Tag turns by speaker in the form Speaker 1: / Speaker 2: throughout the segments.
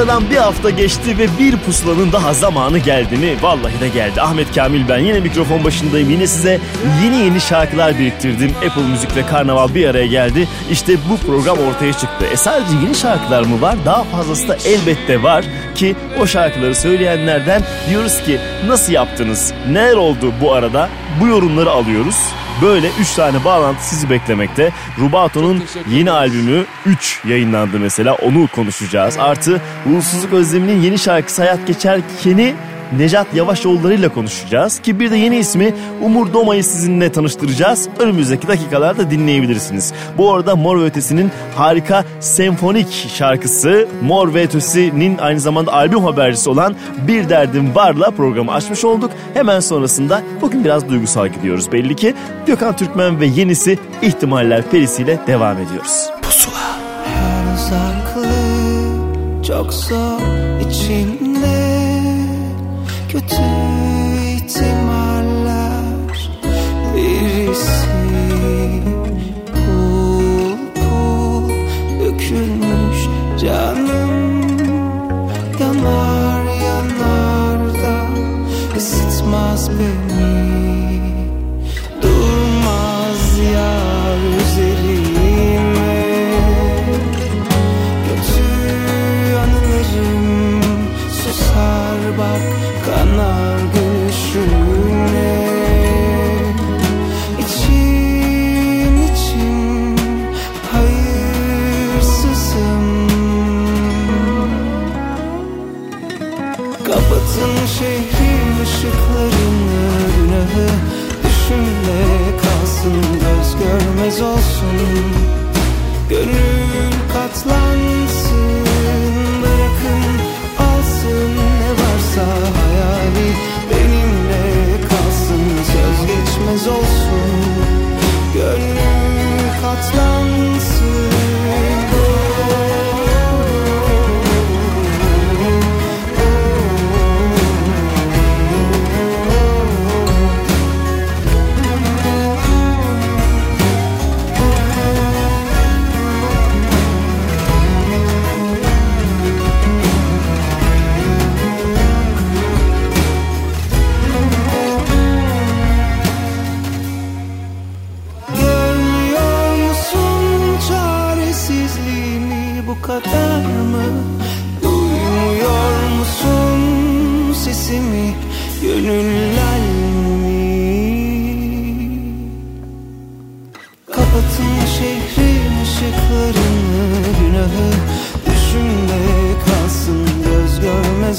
Speaker 1: Aradan bir hafta geçti ve bir pusulanın daha zamanı geldi mi? Vallahi de geldi. Ahmet Kamil ben yine mikrofon başındayım. Yine size yeni yeni şarkılar biriktirdim. Apple Müzik ve Karnaval bir araya geldi. İşte bu program ortaya çıktı. E sadece yeni şarkılar mı var? Daha fazlası da elbette var ki o şarkıları söyleyenlerden diyoruz ki nasıl yaptınız? Neler oldu bu arada? Bu yorumları alıyoruz. Böyle 3 tane bağlantı sizi beklemekte. Rubato'nun yeni albümü 3 yayınlandı mesela onu konuşacağız. Artı Uğursuzluk Özlemi'nin yeni şarkısı Hayat Geçerken'i Necat Yavaşoğulları ile konuşacağız. Ki bir de yeni ismi Umur Doma'yı sizinle tanıştıracağız. Önümüzdeki dakikalarda dinleyebilirsiniz. Bu arada Mor ve Ötesi'nin harika senfonik şarkısı Mor ve Ötesi'nin aynı zamanda albüm habercisi olan Bir Derdim Var'la programı açmış olduk. Hemen sonrasında bugün biraz duygusal gidiyoruz belli ki. Gökhan Türkmen ve yenisi ihtimaller perisiyle devam ediyoruz. Pusula. Her uzaklık çok zor içinde kötü. ihtimaller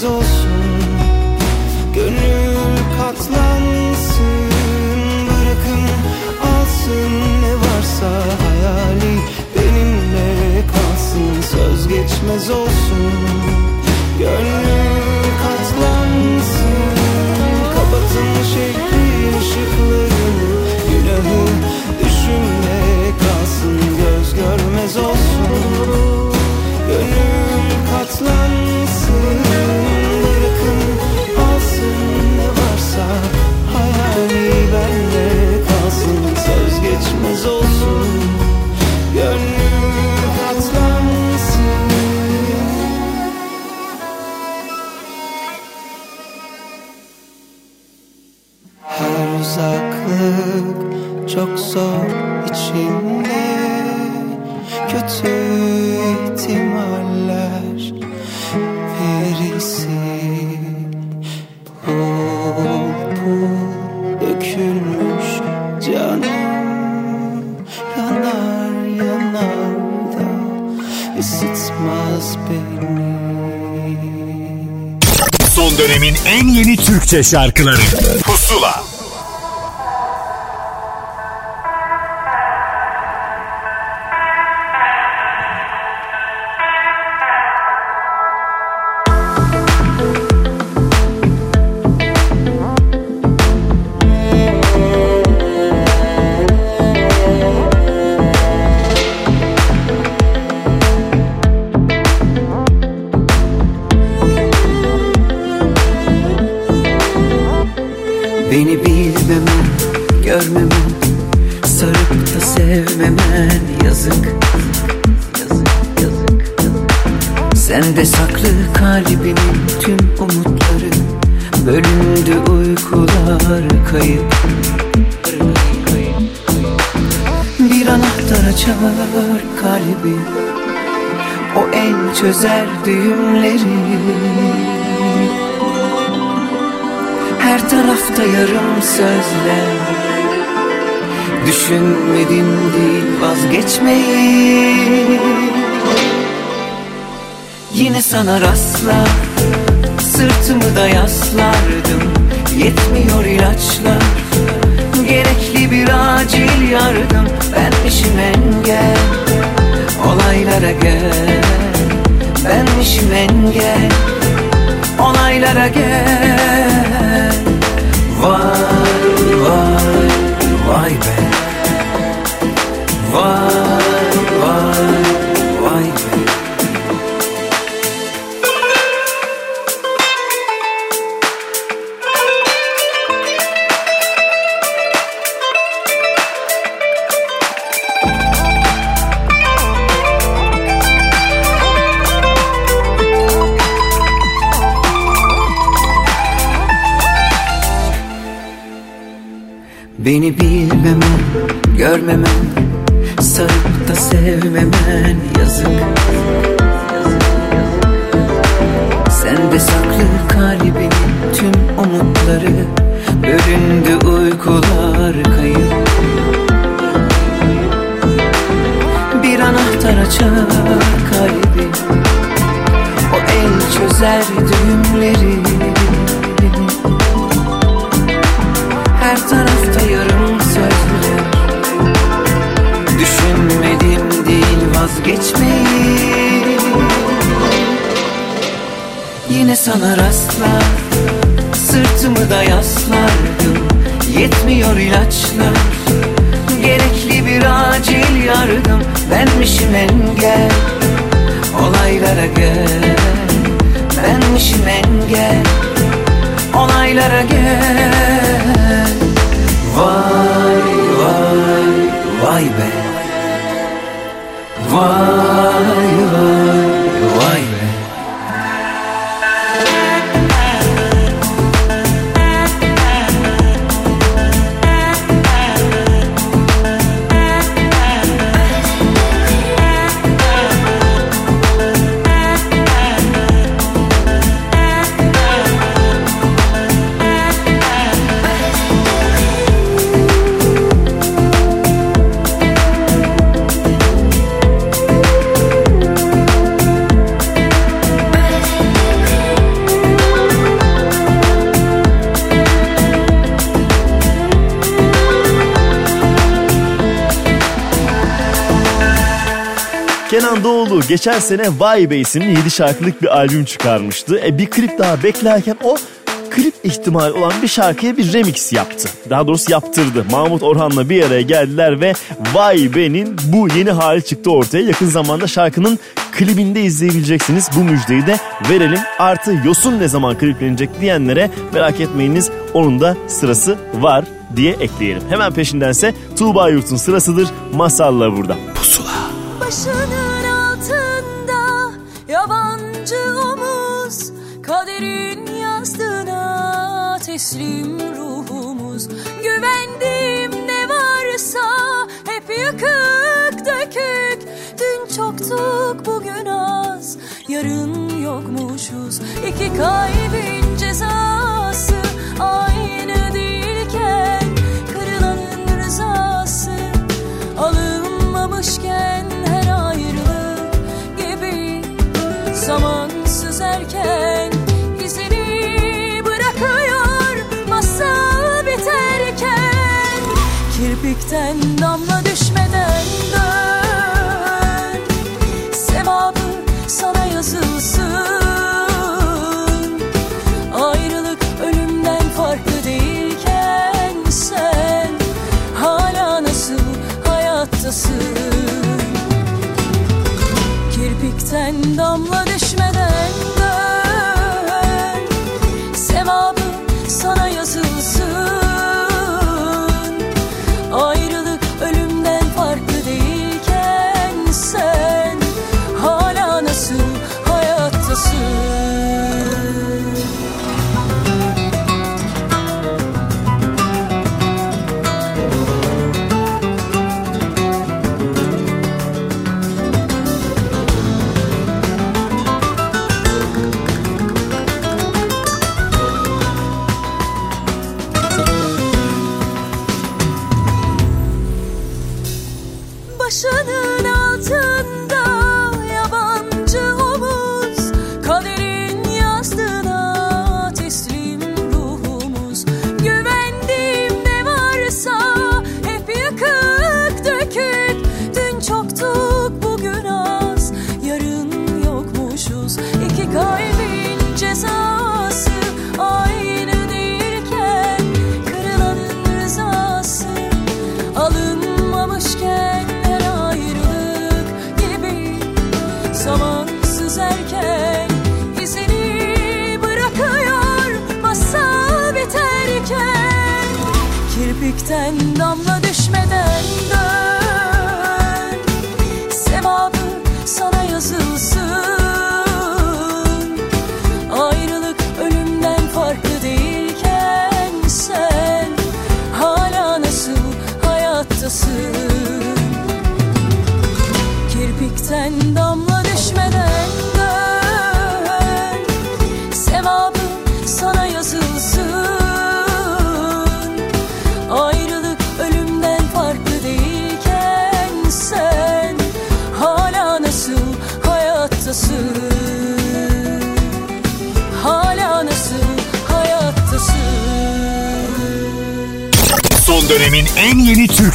Speaker 2: deniz olsun. Gönül katlansın Bırakın alsın ne varsa hayali Benimle kalsın. Söz geçmez olsun. Gönül katlansın Kapatın şehri ışıklarını Günahı düşünme kalsın. Göz görmez olsun. Gönül katlansın. arzu içinde Kötü ihtimaller birisi Pul pul dökülmüş canım Yanar yanar da ısıtmaz beni.
Speaker 3: Son dönemin en yeni Türkçe şarkıları.
Speaker 1: Geçen sene Vay Be isimli 7 şarkılık bir albüm çıkarmıştı. E bir klip daha beklerken o klip ihtimali olan bir şarkıya bir remix yaptı. Daha doğrusu yaptırdı. Mahmut Orhan'la bir araya geldiler ve Vay Be'nin bu yeni hali çıktı ortaya. Yakın zamanda şarkının klibinde izleyebileceksiniz. Bu müjdeyi de verelim. Artı Yosun ne zaman kliplenecek diyenlere merak etmeyiniz. Onun da sırası var diye ekleyelim. Hemen peşindense Tuğba Yurt'un sırasıdır. Masalla burada.
Speaker 4: Pusula. Başının teslim ruhumuz. Güvendiğim ne varsa hep yıkık dökük. Dün çoktuk bugün az. Yarın yokmuşuz. İki kalbin cezası aynı değilken Kırılanın rızası. Alınmamışken her ayrılık gibi Zaman Kirpikten damla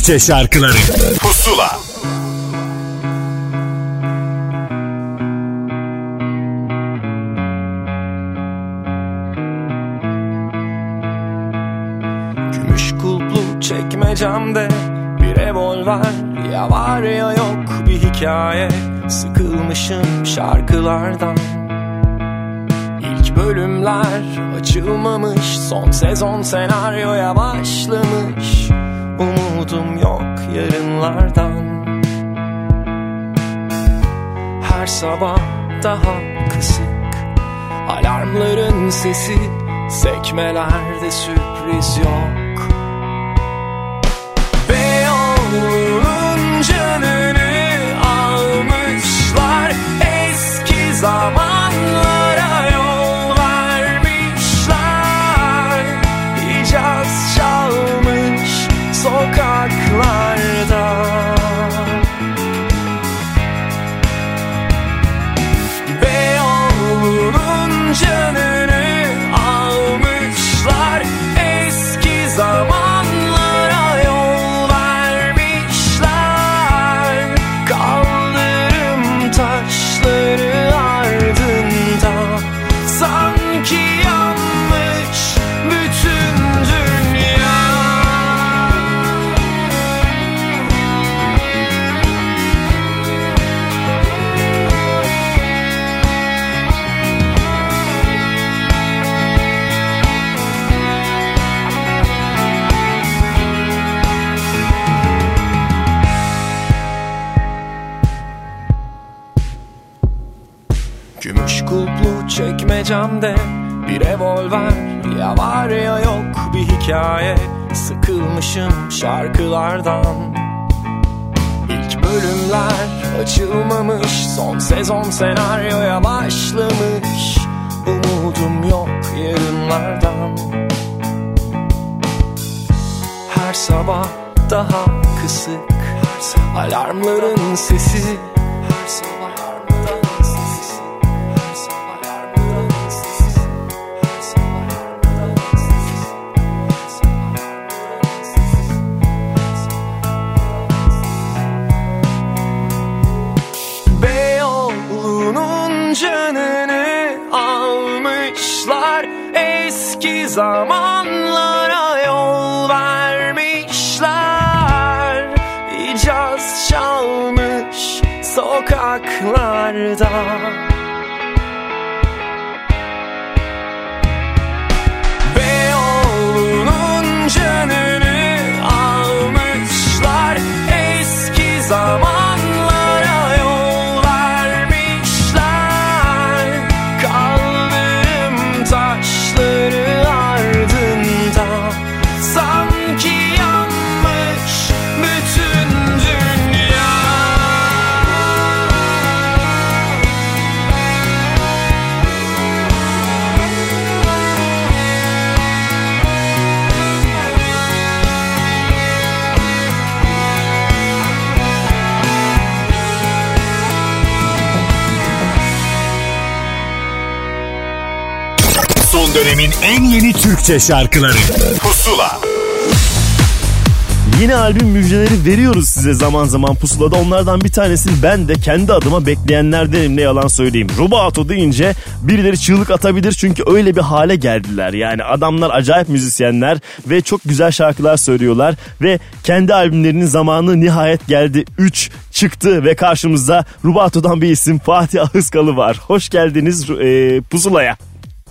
Speaker 5: Türkçe şarkıları. Pusula.
Speaker 6: Gümüş kulplu çekmecemde bir revolver. Ya var ya yok bir hikaye. Sıkılmışım şarkılardan. Bölümler açılmamış. Son sezon senaryoya başlamış. Daha kısık. Alarmların sesi Sekmelerde sürpriz yok senaryoya başlamış. Umudum yok yarınlardan. Her sabah daha kısık. Alarmların sesi
Speaker 5: dönemin en yeni Türkçe şarkıları Pusula
Speaker 1: Yeni albüm müjdeleri veriyoruz size zaman zaman pusulada. Onlardan bir tanesini ben de kendi adıma bekleyenlerdenim ne yalan söyleyeyim. Rubato deyince birileri çığlık atabilir çünkü öyle bir hale geldiler. Yani adamlar acayip müzisyenler ve çok güzel şarkılar söylüyorlar. Ve kendi albümlerinin zamanı nihayet geldi. 3 çıktı ve karşımızda Rubato'dan bir isim Fatih Ahıskalı var. Hoş geldiniz e, pusulaya.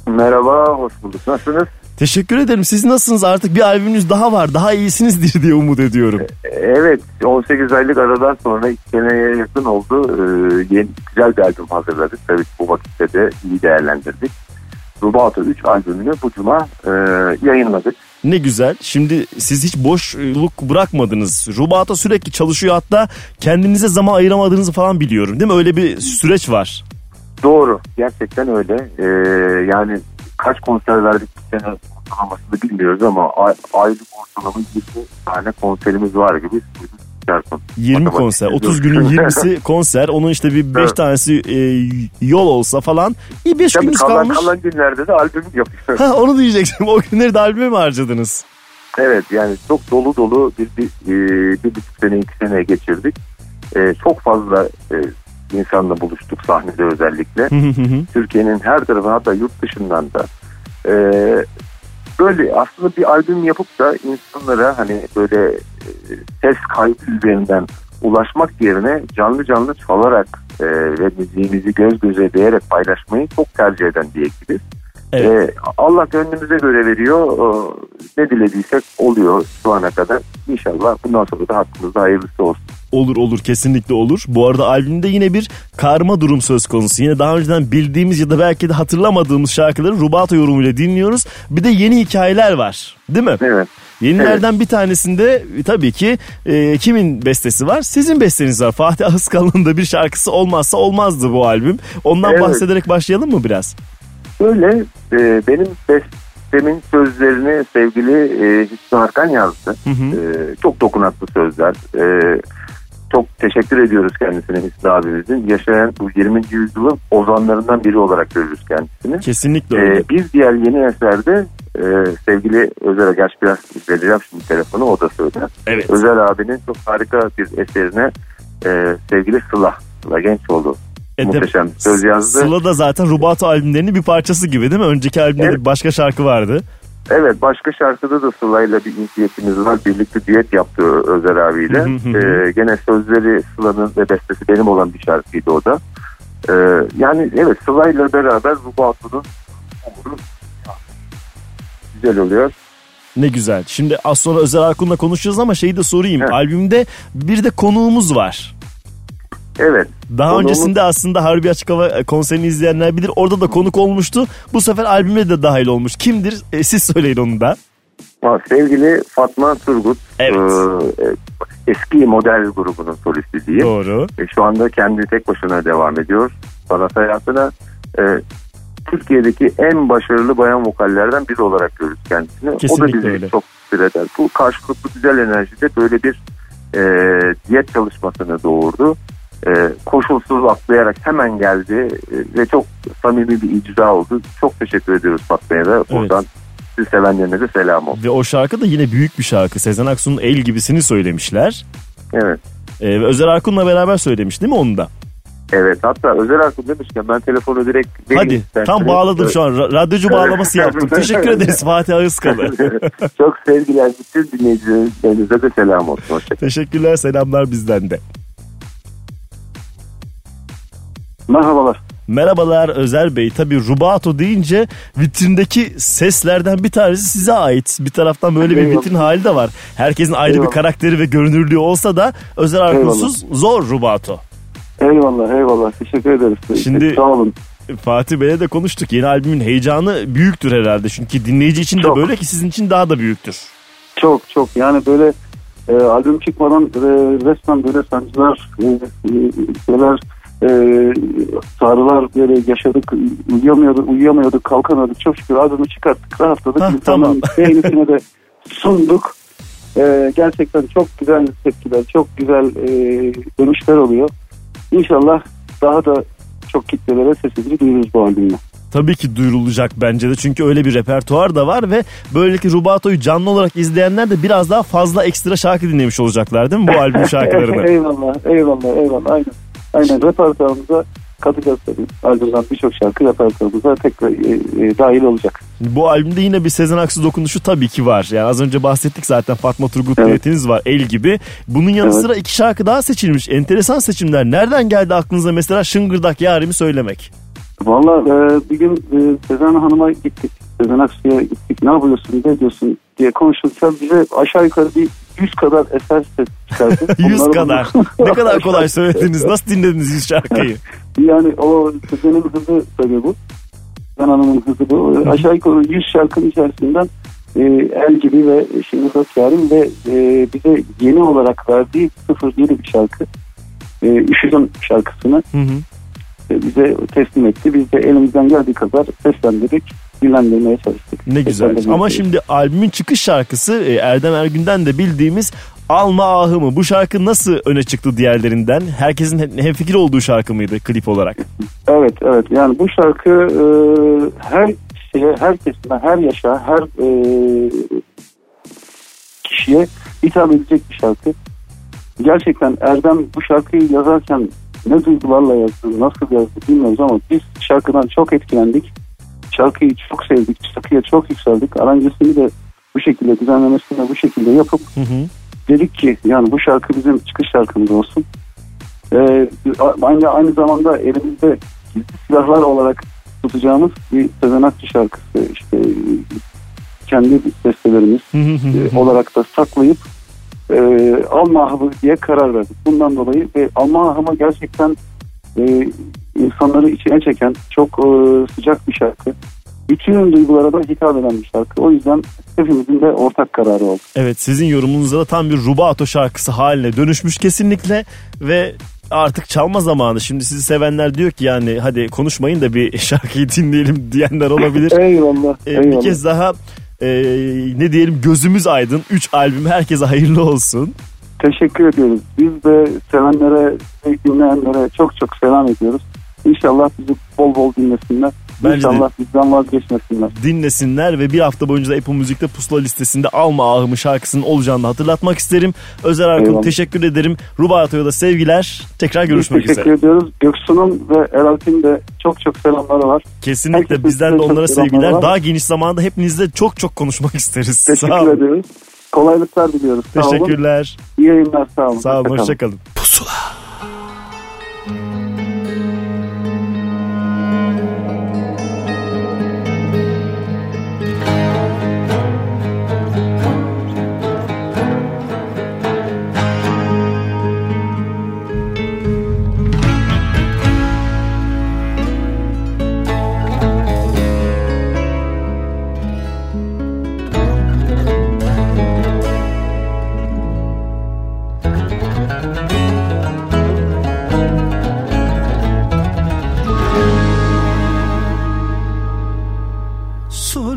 Speaker 7: Merhaba, hoş bulduk. Nasılsınız?
Speaker 1: Teşekkür ederim. Siz nasılsınız? Artık bir albümünüz daha var. Daha iyisinizdir diye umut ediyorum.
Speaker 7: Evet, 18 aylık aradan sonra 2 seneye yakın oldu. Ee, yeni, güzel bir albüm hazırladık. Tabii ki bu vakitte de iyi değerlendirdik. Rubato 3 albümünü bu cuma e, yayınladık.
Speaker 1: Ne güzel. Şimdi siz hiç boşluk bırakmadınız. Rubato sürekli çalışıyor hatta kendinize zaman ayıramadığınızı falan biliyorum. Değil mi? Öyle bir süreç var.
Speaker 7: Doğru, gerçekten öyle. Ee, yani kaç konser verdik bu sene ortalamasını bilmiyoruz ama ay- aylık ortalama 20 tane konserimiz var gibi.
Speaker 1: 20
Speaker 7: Matematik
Speaker 1: konser.
Speaker 7: yapıyorum.
Speaker 1: 30 günün 20'si konser. Onun işte bir 5
Speaker 7: Evet.
Speaker 1: tanesi e, yol olsa falan. İyi 5
Speaker 7: Tabii
Speaker 1: gününüz
Speaker 7: kalan,
Speaker 1: kalmış.
Speaker 7: kalan günlerde de albüm yapıyoruz.
Speaker 1: Ha, onu diyecektim. O günleri de albüme mi harcadınız?
Speaker 7: Evet yani çok dolu dolu bir, bir, e, bir buçuk sene iki sene geçirdik. E, çok fazla e, insanla buluştuk sahnede özellikle. Türkiye'nin her tarafı hatta yurt dışından da. E, böyle aslında bir albüm yapıp da insanlara hani böyle e, ses kaydı üzerinden ulaşmak yerine canlı canlı çalarak e, ve müziğimizi göz göze değerek paylaşmayı çok tercih eden bir ekibiz.
Speaker 1: Evet.
Speaker 7: E, Allah gönlümüze göre veriyor. E, ne dilediysek oluyor şu ana kadar. İnşallah bundan sonra da hakkımızda hayırlısı olsun.
Speaker 1: Olur olur kesinlikle olur. Bu arada albümde yine bir karma durum söz konusu. Yine daha önceden bildiğimiz ya da belki de hatırlamadığımız şarkıları Rubato yorumuyla dinliyoruz. Bir de yeni hikayeler var değil mi?
Speaker 7: Evet.
Speaker 1: Yenilerden bir tanesinde e, tabii ki e, kimin bestesi var? Sizin besteniz var. Fatih Ahıskal'ın da bir şarkısı olmazsa olmazdı bu albüm. Ondan
Speaker 7: Evet.
Speaker 1: bahsederek başlayalım mı biraz?
Speaker 7: Böyle e, benim bestemin sözlerini sevgili e, Hüsnü Arkan yazdı.
Speaker 1: Hı hı.
Speaker 7: E, çok dokunaklı sözler. E, çok teşekkür ediyoruz kendisine Hüsnü abimizin. Yaşayan bu 20. yüzyılın ozanlarından biri olarak görürüz kendisini.
Speaker 1: Kesinlikle öyle.
Speaker 7: E, bir diğer yeni eserde e, sevgili Özer Agaç biraz vereceğim şimdi telefonu o da söyler.
Speaker 1: Evet.
Speaker 7: Özer abinin çok harika bir eserine e, sevgili Sıla, Sıla Gençoğlu
Speaker 1: E, de-
Speaker 7: muhteşem söz yazdı.
Speaker 1: Sıla da zaten Rubato albümlerinin bir parçası gibi değil mi? Önceki albümde
Speaker 7: Evet.
Speaker 1: başka şarkı vardı.
Speaker 7: Evet başka şarkıda da Sıla'yla bir inisiyetimiz var. Birlikte düet yaptı Özer abiyle. Ee, gene sözleri Sıla'nın ve bestesi benim olan bir şarkıydı o da. Ee, yani evet Sıla'yla beraber Rubato'nun güzel oluyor.
Speaker 1: Ne güzel. Şimdi az sonra Özer Arkun'la konuşacağız ama şeyi de sorayım.
Speaker 7: Evet.
Speaker 1: Albümde bir de konuğumuz var.
Speaker 7: Evet.
Speaker 1: Daha
Speaker 7: Konuğumuz-
Speaker 1: öncesinde aslında Harbi Açık Hava konserini izleyenler bilir. Orada da konuk olmuştu. Bu sefer albüme de dahil olmuş. Kimdir? E, siz söyleyin onu da.
Speaker 7: Sevgili Fatma Turgut
Speaker 1: Evet.
Speaker 7: e, e, eski model grubunun solisti diyeyim.
Speaker 1: Doğru.
Speaker 7: E, şu anda kendi tek başına devam ediyor. Sanat hayatına e, Türkiye'deki en başarılı bayan vokallerden biri olarak görürüz kendisini. o da
Speaker 1: Kesinlikle
Speaker 7: bizi
Speaker 1: öyle.
Speaker 7: çok mutlu eder. Bu karşılıklı güzel enerjide böyle bir e, diyet çalışmasını doğurdu. E, koşulsuz atlayarak hemen geldi e, ve çok samimi bir icra oldu. Çok teşekkür ediyoruz Fatma'ya da. Buradan sizi sevenlerine de selam olsun.
Speaker 1: Ve o şarkı da yine büyük bir şarkı. Sezen Aksu'nun El gibisini söylemişler.
Speaker 7: Evet.
Speaker 1: E, ve Özer Arkun'la beraber söylemiş değil mi onu da?
Speaker 7: Evet hatta Özel Akın demişken ben telefonu direkt vereyim
Speaker 1: Hadi tam bağladım şu an. Ra- Radyocu bağlaması yaptım. Teşekkür ederiz Fatih Ağızkalı.
Speaker 7: Çok sevgiler bütün dinleyicilerinize de selam olsun.
Speaker 1: Teşekkürler selamlar bizden de.
Speaker 8: Merhabalar.
Speaker 1: Merhabalar Özer Bey. Tabii Rubato deyince vitrindeki seslerden bir tanesi size ait. Bir taraftan böyle bir vitrin hali de var. Herkesin ayrı bir
Speaker 8: Eyvallah.
Speaker 1: karakteri ve görünürlüğü olsa da Özer Arkunsuz zor Rubato.
Speaker 8: Eyvallah eyvallah teşekkür ederiz.
Speaker 1: Şimdi-
Speaker 8: Sağ olun.
Speaker 1: Fatih Bey'le de konuştuk. Yeni albümün heyecanı büyüktür herhalde. Çünkü dinleyici için de
Speaker 8: Çok.
Speaker 1: böyle ki sizin için daha da büyüktür.
Speaker 8: Çok çok yani böyle e, albüm çıkmadan e, resmen böyle sancılar e, e, şeyler e, sarılar böyle yaşadık uyuyamıyorduk uyuyamıyorduk kalkamıyorduk çok şükür albümü çıkarttık rahatladık
Speaker 1: Hah,
Speaker 8: insanların beğenisine de sunduk E, gerçekten çok güzel tepkiler çok güzel e, dönüşler oluyor İnşallah daha da çok kitlelere sesimizi duyururuz bu albümle.
Speaker 1: Tabii ki duyurulacak bence de. Çünkü öyle bir repertuar da var ve böylelikle Rubato'yu canlı olarak izleyenler de biraz daha fazla ekstra şarkı dinlemiş olacaklar değil mi bu albüm şarkılarını?
Speaker 8: eyvallah, eyvallah, eyvallah. Aynen. Aynen repertuarımıza katacağız tabii. Albümden birçok şarkı repertuarımıza tekrar e, e, dahil olacak.
Speaker 1: Bu albümde yine bir Sezen Aksu dokunuşu tabii ki var. Yani az önce bahsettik zaten Fatma Turgut
Speaker 8: Evet.
Speaker 1: düetiniz var El gibi. Bunun yanı
Speaker 8: Evet.
Speaker 1: sıra iki şarkı daha seçilmiş. Enteresan seçimler. Nereden geldi aklınıza mesela Şıngırdak Yarimi söylemek?
Speaker 8: Valla e, bir gün e, Sezen Hanım'a gittik. Sezen Aksu'ya gittik. Ne yapıyorsun, ne diyorsun diye konuşurken bize aşağı yukarı bir 100 kadar eser ses çıkardı.
Speaker 1: 100
Speaker 8: Onları
Speaker 1: kadar. ne kadar kolay söylediniz. Nasıl dinlediniz 100 şarkıyı?
Speaker 8: Yani o Sezen'in hızı tabii bu. Sezen Hanım'ın hızı bu. Aşağı yukarı 100 şarkının içerisinden e, El gibi ve Şimdi Yarim ve e, bize yeni olarak verdiği 07 bir şarkı. E, Üşüdüm şarkısını
Speaker 1: Hı hı.
Speaker 8: e, bize teslim etti. Biz de elimizden geldiği kadar seslendirdik, dillendirmeye çalıştık.
Speaker 1: Ne güzel. Ama şimdi albümün çıkış şarkısı e, Erdem Ergün'den de bildiğimiz Alma Ahımı. Bu şarkı nasıl öne çıktı diğerlerinden? Herkesin he- hemfikir olduğu şarkı mıydı klip olarak?
Speaker 8: Evet, evet. Yani bu şarkı e, her şeye, her kesime, her yaşa, her e, kişiye hitap edecek bir şarkı. Gerçekten Erdem bu şarkıyı yazarken ne duygularla yazdı, nasıl yazdı bilmiyoruz ama biz şarkıdan çok etkilendik. Şarkıyı çok sevdik. Şarkıya çok yükseldik. Aranjesini de bu şekilde düzenlemesini de bu şekilde yapıp
Speaker 1: Hı hı.
Speaker 8: dedik ki yani bu şarkı bizim çıkış şarkımız olsun. Ee, aynı, aynı zamanda elimizde gizli silahlar olarak tutacağımız bir Aksu şarkısı işte kendi bestelerimiz e, olarak da saklayıp e, alma ahımı diye karar verdik. Bundan dolayı ve alma ahımı gerçekten e, insanları içine çeken çok e, sıcak bir şarkı. Bütün duygulara da hitap eden bir şarkı. O yüzden hepimizin de ortak kararı oldu.
Speaker 1: Evet sizin yorumunuzda da tam bir rubato şarkısı haline dönüşmüş kesinlikle ve artık çalma zamanı. Şimdi sizi sevenler diyor ki yani hadi konuşmayın da bir şarkıyı dinleyelim diyenler olabilir.
Speaker 8: Eyvallah.
Speaker 1: Ee,
Speaker 8: eyvallah.
Speaker 1: bir kez daha e, ne diyelim gözümüz aydın. 3 albüm herkese hayırlı olsun.
Speaker 8: Teşekkür ediyoruz. Biz de sevenlere, ve dinleyenlere çok çok selam ediyoruz. İnşallah bizi bol bol dinlesinler.
Speaker 1: Bence de.
Speaker 8: İnşallah bizden vazgeçmesinler.
Speaker 1: dinlesinler ve bir hafta boyunca da Apple Müzik'te pusula listesinde Alma Ahımı şarkısının olacağını hatırlatmak isterim. Özer Arkun
Speaker 8: Eyvallah.
Speaker 1: teşekkür ederim. Rubato'ya da sevgiler. Tekrar
Speaker 8: Biz
Speaker 1: görüşmek
Speaker 8: teşekkür
Speaker 1: üzere.
Speaker 8: ediyoruz. Göksu'nun ve Eralp'in de çok çok selamları var.
Speaker 1: Kesinlikle
Speaker 8: Herkese
Speaker 1: bizden de onlara sevgiler.
Speaker 8: var.
Speaker 1: Daha geniş zamanda hepinizle çok çok konuşmak isteriz. Sağ
Speaker 8: Teşekkür
Speaker 1: olun.
Speaker 8: ediyoruz. Kolaylıklar diliyoruz. Sağ olun.
Speaker 1: Teşekkürler.
Speaker 8: İyi yayınlar. Sağ olun.
Speaker 1: Sağ olun.
Speaker 8: Hoşça kalın.
Speaker 1: Hoşçakalın.
Speaker 5: Pusula.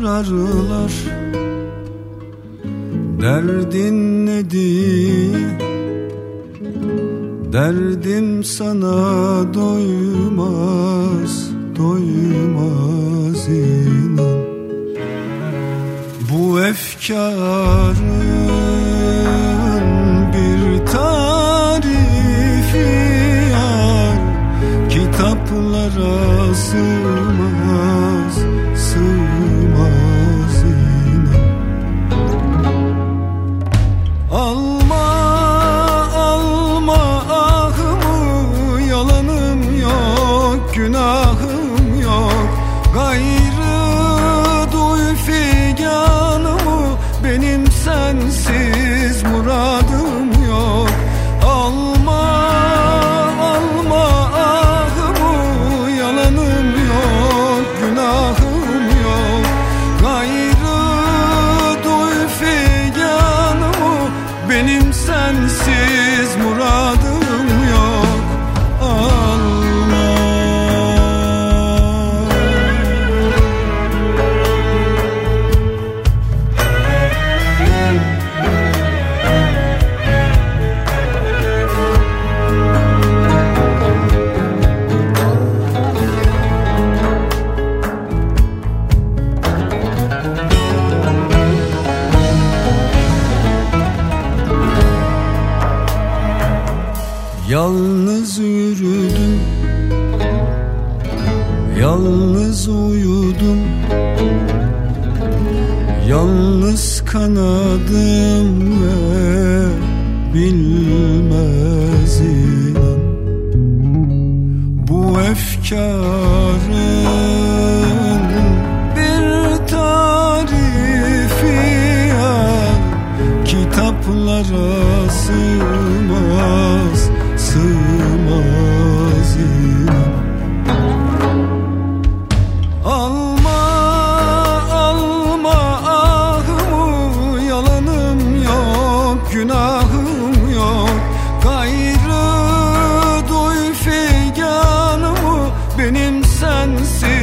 Speaker 9: Sorarlar Derdin nedir? Derdim sana doymaz, doymaz inan. Bu efkarın bir tarifi yar Kitaplara sığmaz, Benim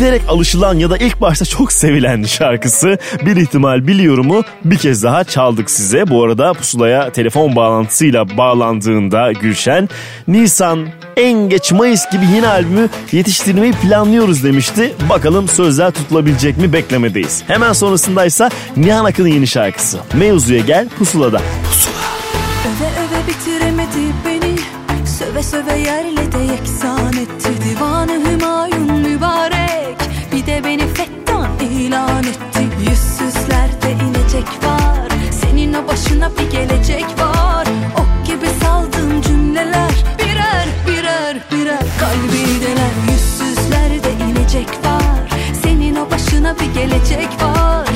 Speaker 1: giderek alışılan ya da ilk başta çok sevilen şarkısı bir ihtimal biliyorumu bir kez daha çaldık size. Bu arada pusulaya telefon bağlantısıyla bağlandığında Gülşen Nisan en geç Mayıs gibi yeni albümü yetiştirmeyi planlıyoruz demişti. Bakalım sözler tutulabilecek mi beklemedeyiz. Hemen sonrasındaysa Nihan Akın'ın yeni şarkısı. Mevzuya gel pusulada. Pusula.
Speaker 4: Öve öve bitiremedi beni. Söve söve yerle de yeksan. Başına bir gelecek var. Ok gibi saldığın cümleler Birer birer birer. Kalbi denen yüzsüzlerde inecek var. Senin o başına bir gelecek var.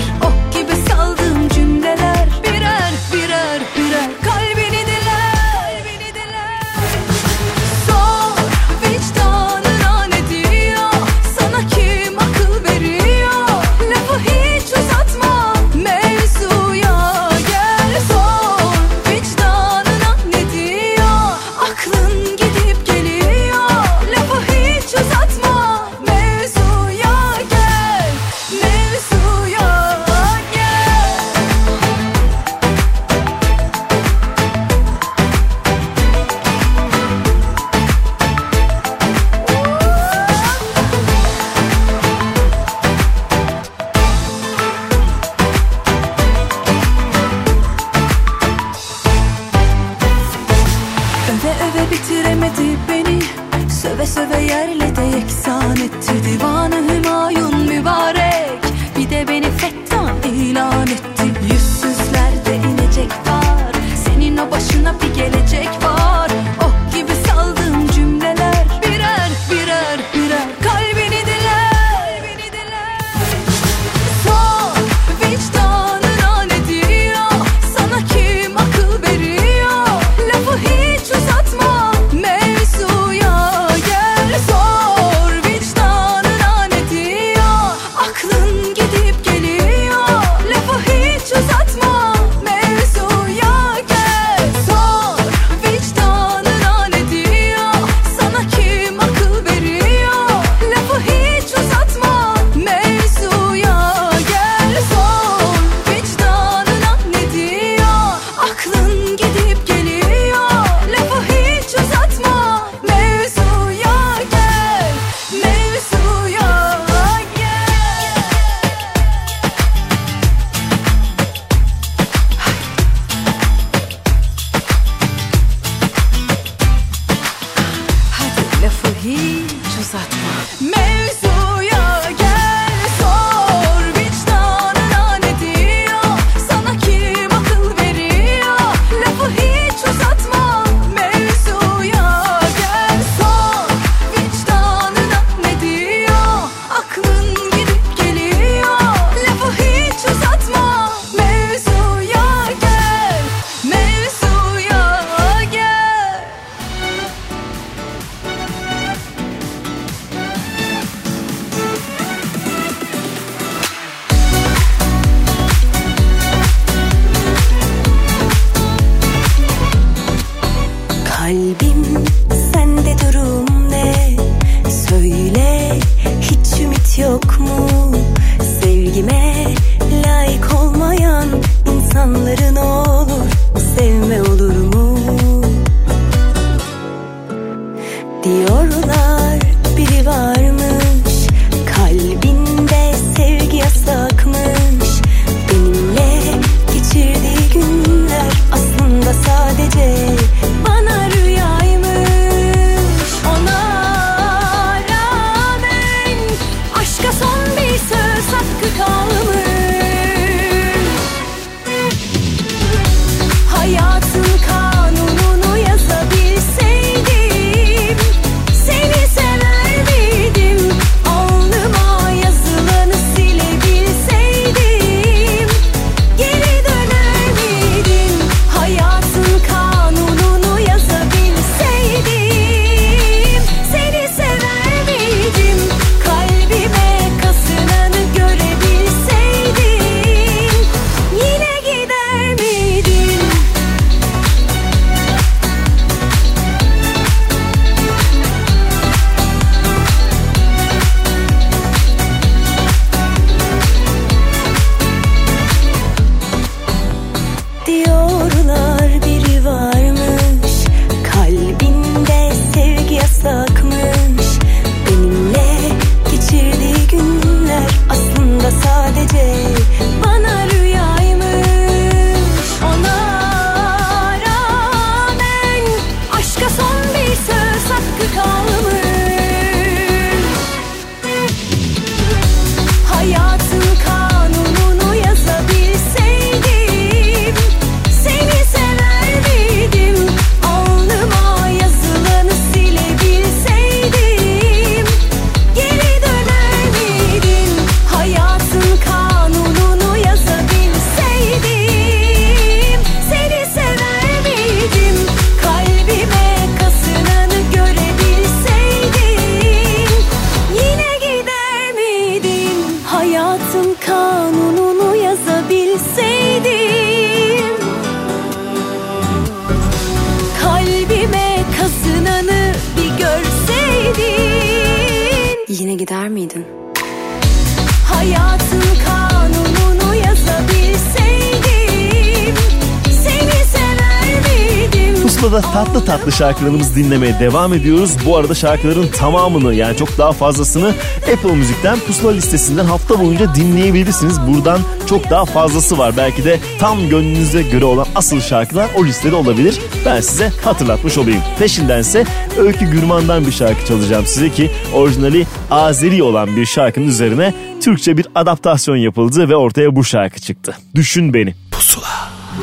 Speaker 1: Şarkılarımızı dinlemeye devam ediyoruz. Bu arada şarkıların tamamını yani çok daha fazlasını Apple Müzik'ten Pusula listesinden hafta boyunca dinleyebilirsiniz. Buradan çok daha fazlası var. Belki de tam gönlünüze göre olan asıl şarkılar o listede olabilir. Ben size hatırlatmış olayım. Peşindense Öykü Gürman'dan bir şarkı çalacağım size ki orijinali Azeri olan bir şarkının üzerine Türkçe bir adaptasyon yapıldı ve ortaya bu şarkı çıktı. Düşün beni.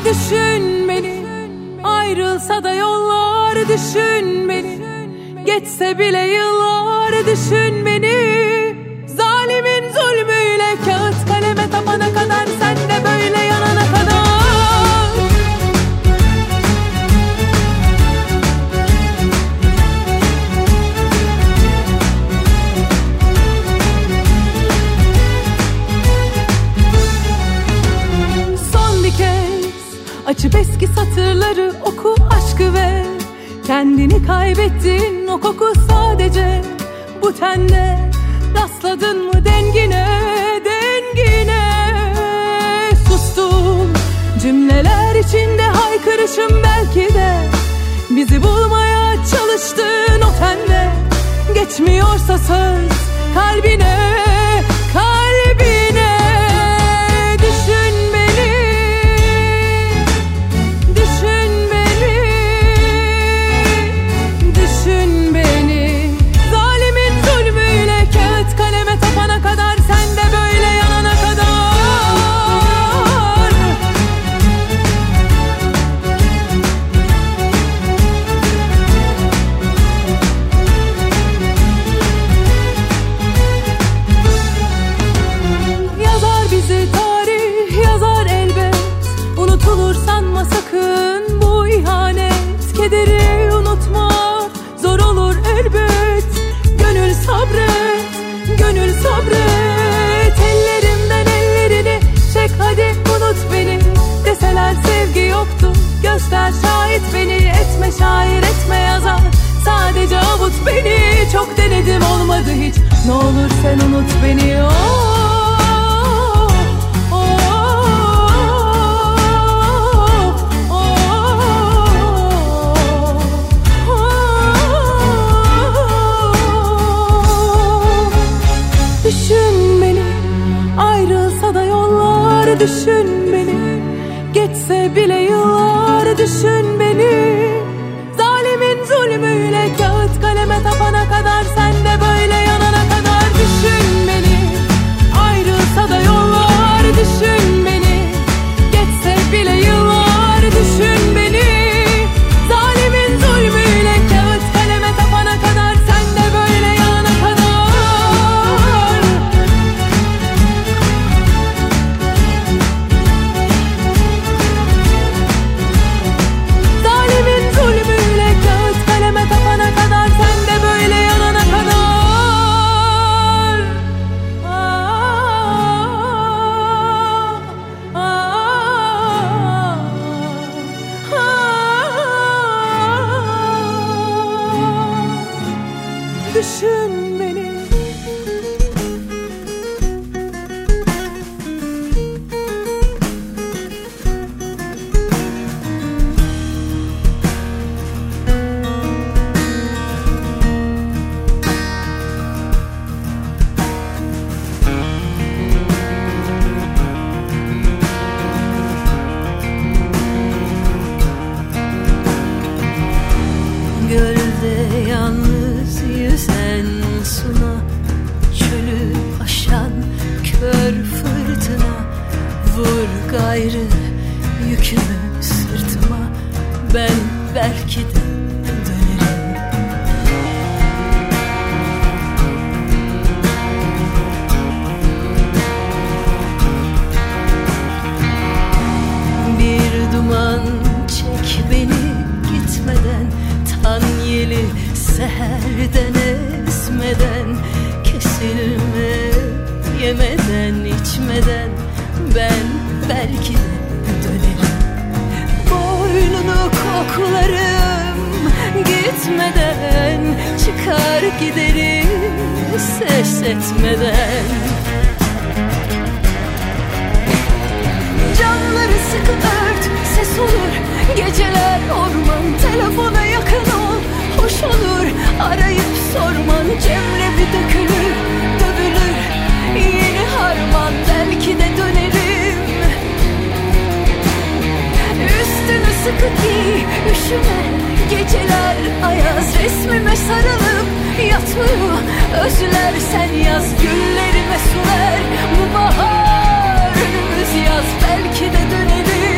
Speaker 10: Düşün beni Ayrılsa da yollar düşün beni. Geçse bile yıllar düşün beni. Zalimin zulmüyle kağıt kaleme tapana kadar Sen de böyle yanana kadar. Son bir kez açıp eski satırları Kendini kaybettin o koku sadece bu tende Rastladın mı dengine dengine? Sustum cümleler içinde haykırışım belki de. Bizi bulmaya çalıştın o tende Geçmiyorsa söz kalbine şair etme yazar. Sadece avut beni çok denedim olmadı hiç. Ne olur sen unut beni. Oh, oh, oh, oh Düşün beni ayrılsa da yollar düşün.
Speaker 4: üşüme Geceler ayaz resmime sarılıp yatmıyor Özler sen yaz güllerime sular. Bu bahar önümüz yaz belki de döneriz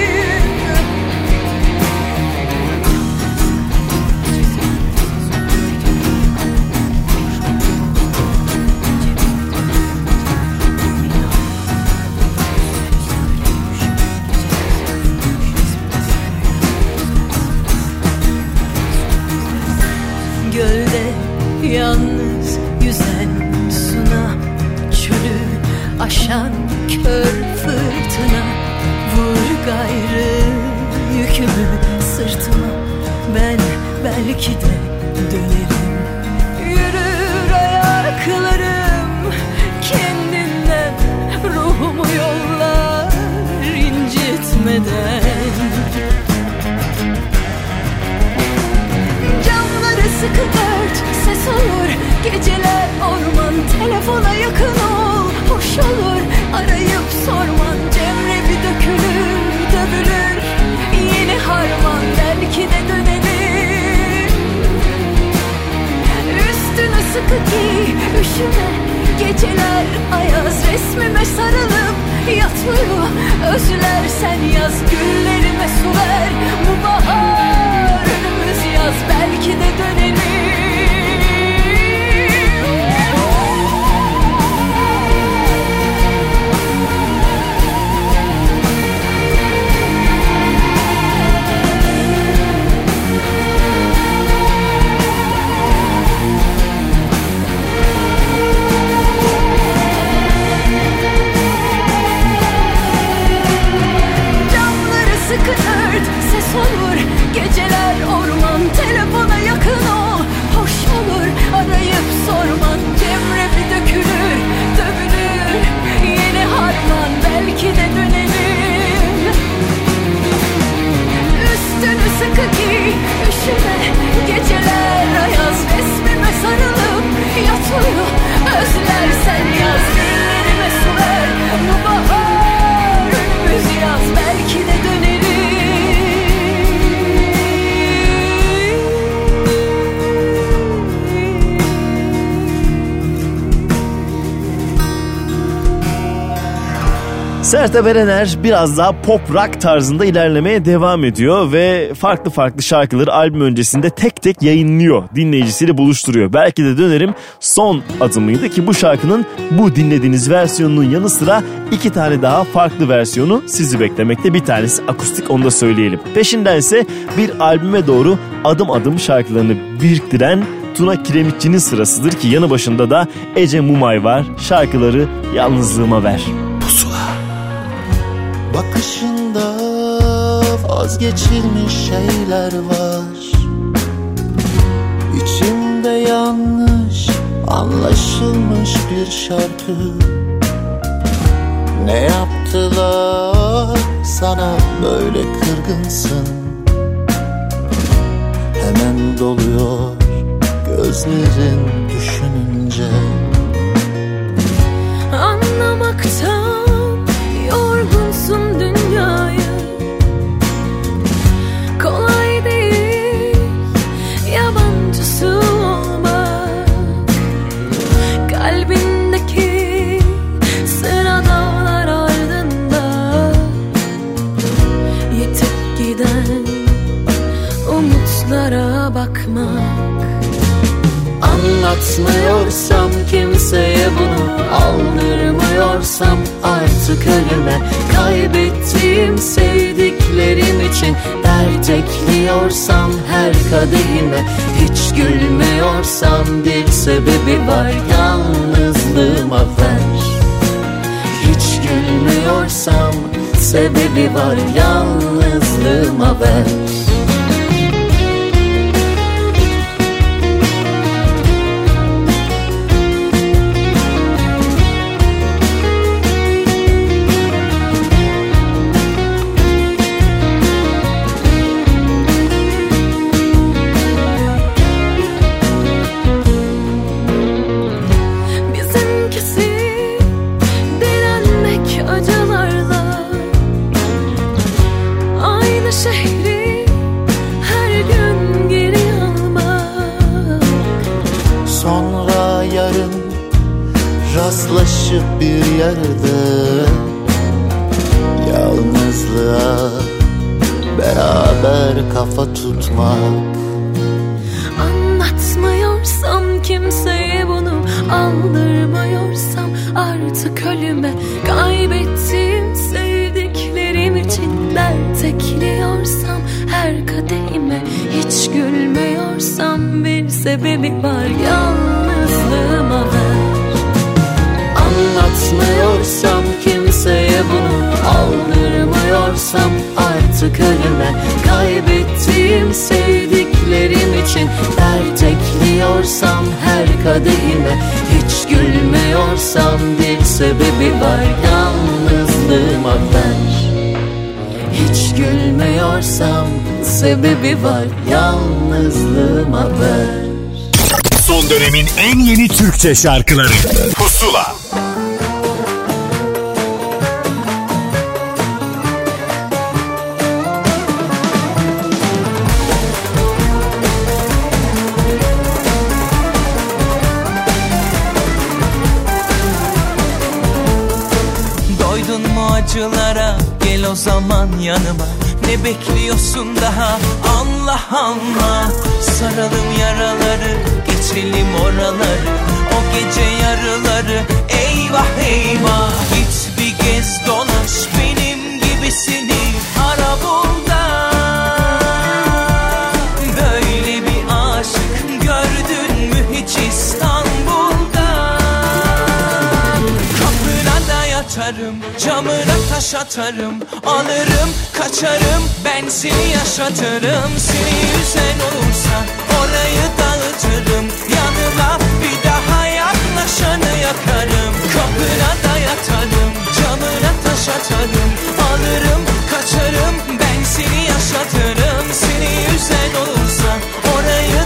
Speaker 1: Sertab Erener biraz daha pop rock tarzında ilerlemeye devam ediyor ve farklı farklı şarkıları albüm öncesinde tek tek yayınlıyor. Dinleyicisiyle buluşturuyor. Belki de dönerim son adımıydı ki bu şarkının bu dinlediğiniz versiyonunun yanı sıra iki tane daha farklı versiyonu sizi beklemekte. Bir tanesi akustik onu da söyleyelim. Peşinden ise bir albüme doğru adım adım şarkılarını biriktiren Tuna Kiremitçi'nin sırasıdır ki yanı başında da Ece Mumay var. Şarkıları Yalnızlığıma Ver.
Speaker 11: Bakışında vazgeçilmiş şeyler var. İçimde yanlış anlaşılmış bir şarkı. Ne yaptılar? Sana böyle kırgınsın. Hemen doluyor gözlerin düşününce Anlatmıyorsam kimseye bunu Aldırmıyorsam artık ölüme. Kaybettiğim sevdiklerim için Dert ekliyorsam her kadehime. Hiç gülmüyorsam bir sebebi var Yalnızlığıma ver. Hiç gülmüyorsam sebebi var Yalnızlığıma ver
Speaker 12: sebebi var. Yalnızlığıma ver.
Speaker 5: Son dönemin en yeni Türkçe şarkıları. Pusula
Speaker 6: camına taş atarım Alırım, kaçarım, ben seni yaşatırım. Seni yüzen olursa orayı dağıtırım. Yanıma bir daha yaklaşanı yakarım. Kapına da yatarım, camına taş atarım. Alırım, kaçarım, ben seni yaşatırım. Seni yüzen olursa orayı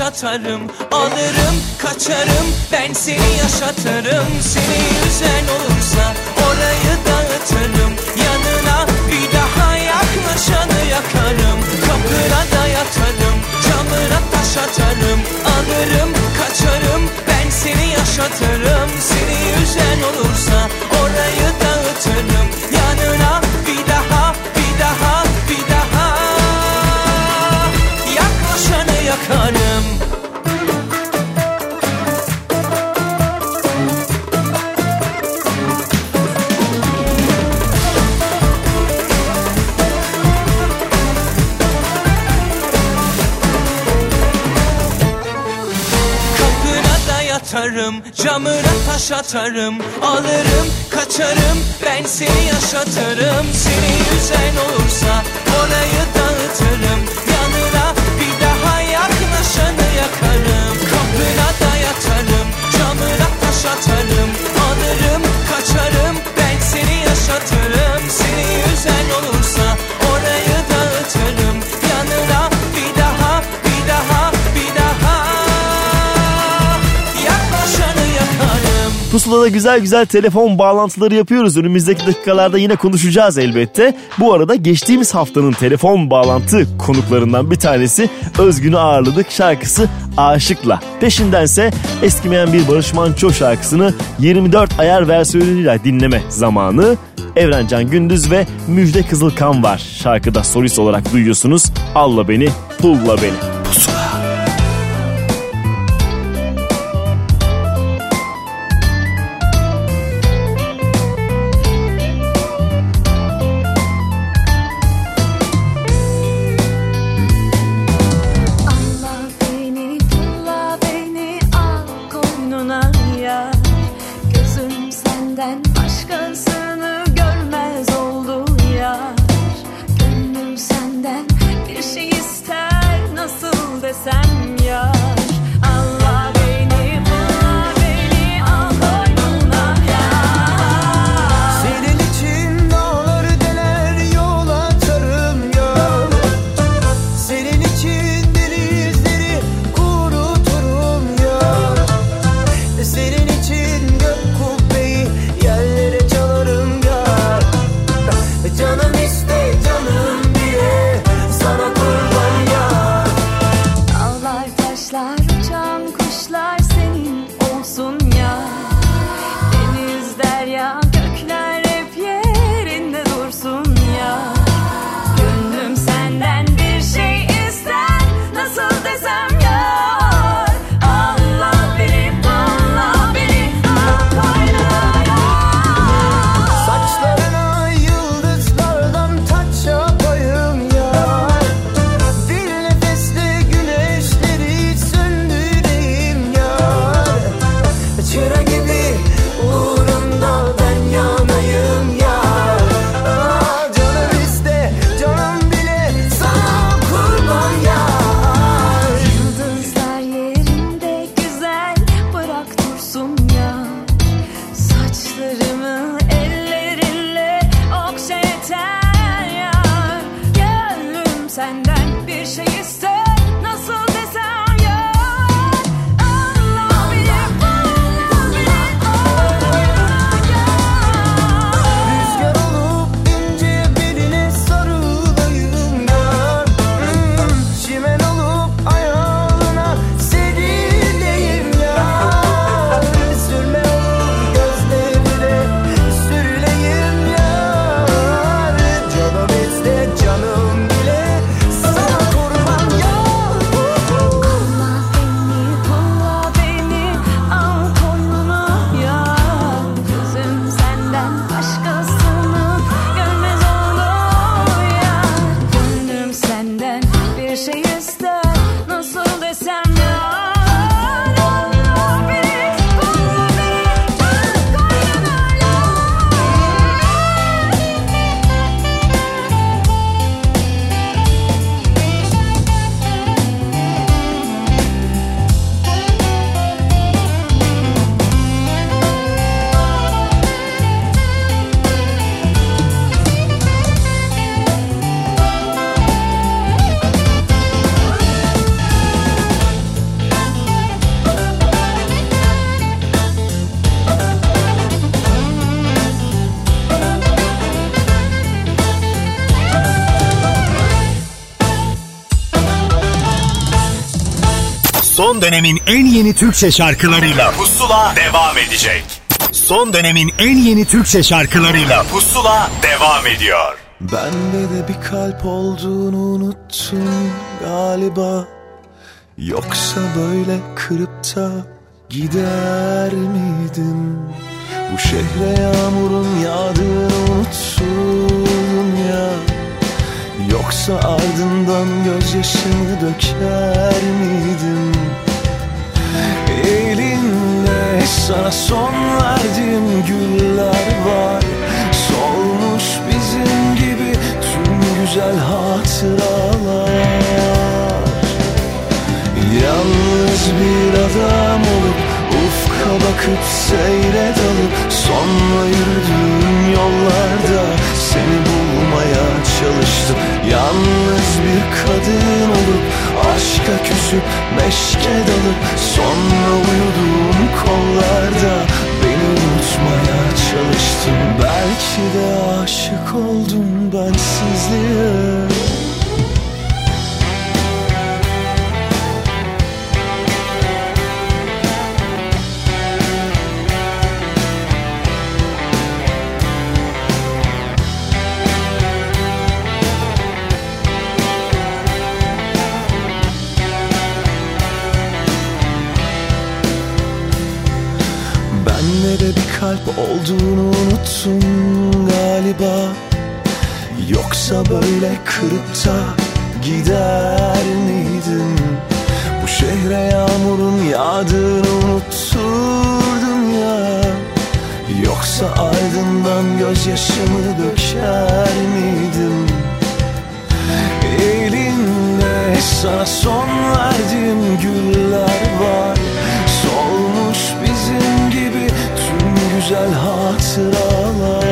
Speaker 6: atarım Alırım kaçarım. Ben seni yaşatırım Seni üzen olursa atarım Alırım kaçarım ben seni yaşatırım Seni
Speaker 1: Pusula'da güzel güzel telefon bağlantıları yapıyoruz. Önümüzdeki dakikalarda yine konuşacağız elbette. Bu arada geçtiğimiz haftanın telefon bağlantı konuklarından bir tanesi Özgün'ü ağırladık. Şarkısı Aşık'la. Peşindense eskimeyen bir Barış Manço şarkısını 24 ayar versiyonuyla dinleme zamanı. Evrencan Gündüz ve Müjde Kızılkan var. Şarkıda solist olarak duyuyorsunuz. Alla beni, pulla beni.
Speaker 10: Pusula.
Speaker 5: Son dönemin en yeni Türkçe şarkılarıyla Pusula devam edecek. Son dönemin en yeni Türkçe şarkılarıyla Pusula devam ediyor.
Speaker 2: Bende de bir kalp olduğunu unuttun galiba Yoksa böyle kırıp da gider miydim Bu şehre yağmurun yağdığını unuttun ya Yoksa ardından gözyaşımı döker miydim Elinde sana son verdiğim güller var. Solmuş bizim gibi tüm güzel hatıralar. Yalnız bir adam olup ufka bakıp seyre dalıp Sonra yürüdüğüm yollarda seni bulmaya çalıştım. Yalnız bir kadın olup aşka küsüp meşke dalıp Sonra uyuduğum kollarda beni unutmaya çalıştım Belki de aşık oldum bensizliğe Bende de bir kalp olduğunu unuttun galiba. Yoksa böyle kırıp da gider miydin Bu şehre yağmurun yağdığını unutturdun ya. Yoksa ardından gözyaşımı döker miydim? Elinde sana son verdiğim güller var güzel hatıralar.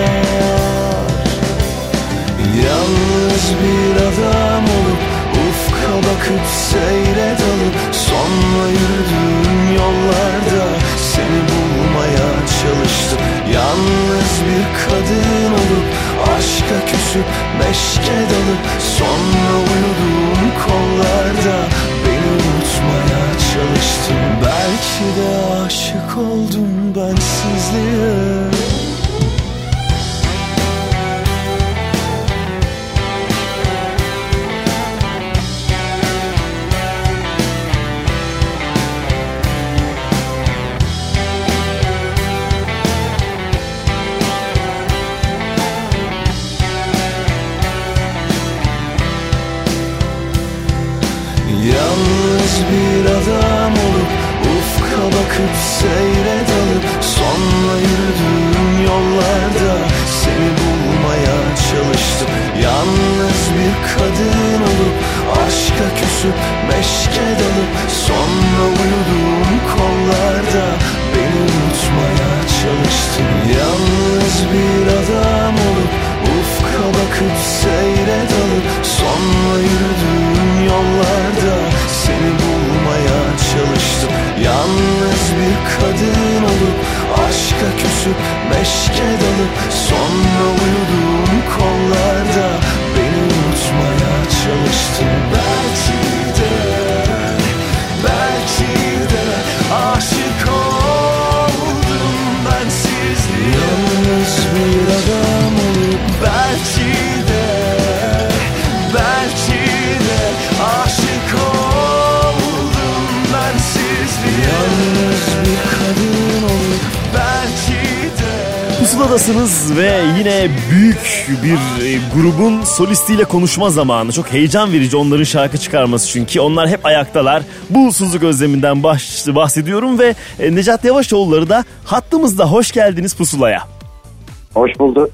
Speaker 2: Yalnız bir adam olup ufka bakıp seyre dalıp Sonra yürüdüğüm yollarda seni bulmaya çalıştım. Yalnız bir kadın olup aşka küsüp meşke dalıp Sonra uyuduğum kollarda unutmaya çalıştım. Belki de aşık oldum bensizliğe kadın olup aşka küsüp meşke dalıp Sonra uyuduğum kollarda beni unutmaya çalıştım
Speaker 1: Pusuladasınız ve yine büyük bir e, grubun solistiyle konuşma zamanı. Çok heyecan verici onların şarkı çıkarması çünkü onlar hep ayaktalar. Bu usulsüzlük özleminden bahsediyorum ve e, Necat Yavaşoğulları da hattımızda. Hoş geldiniz Pusula'ya.
Speaker 13: Hoş bulduk.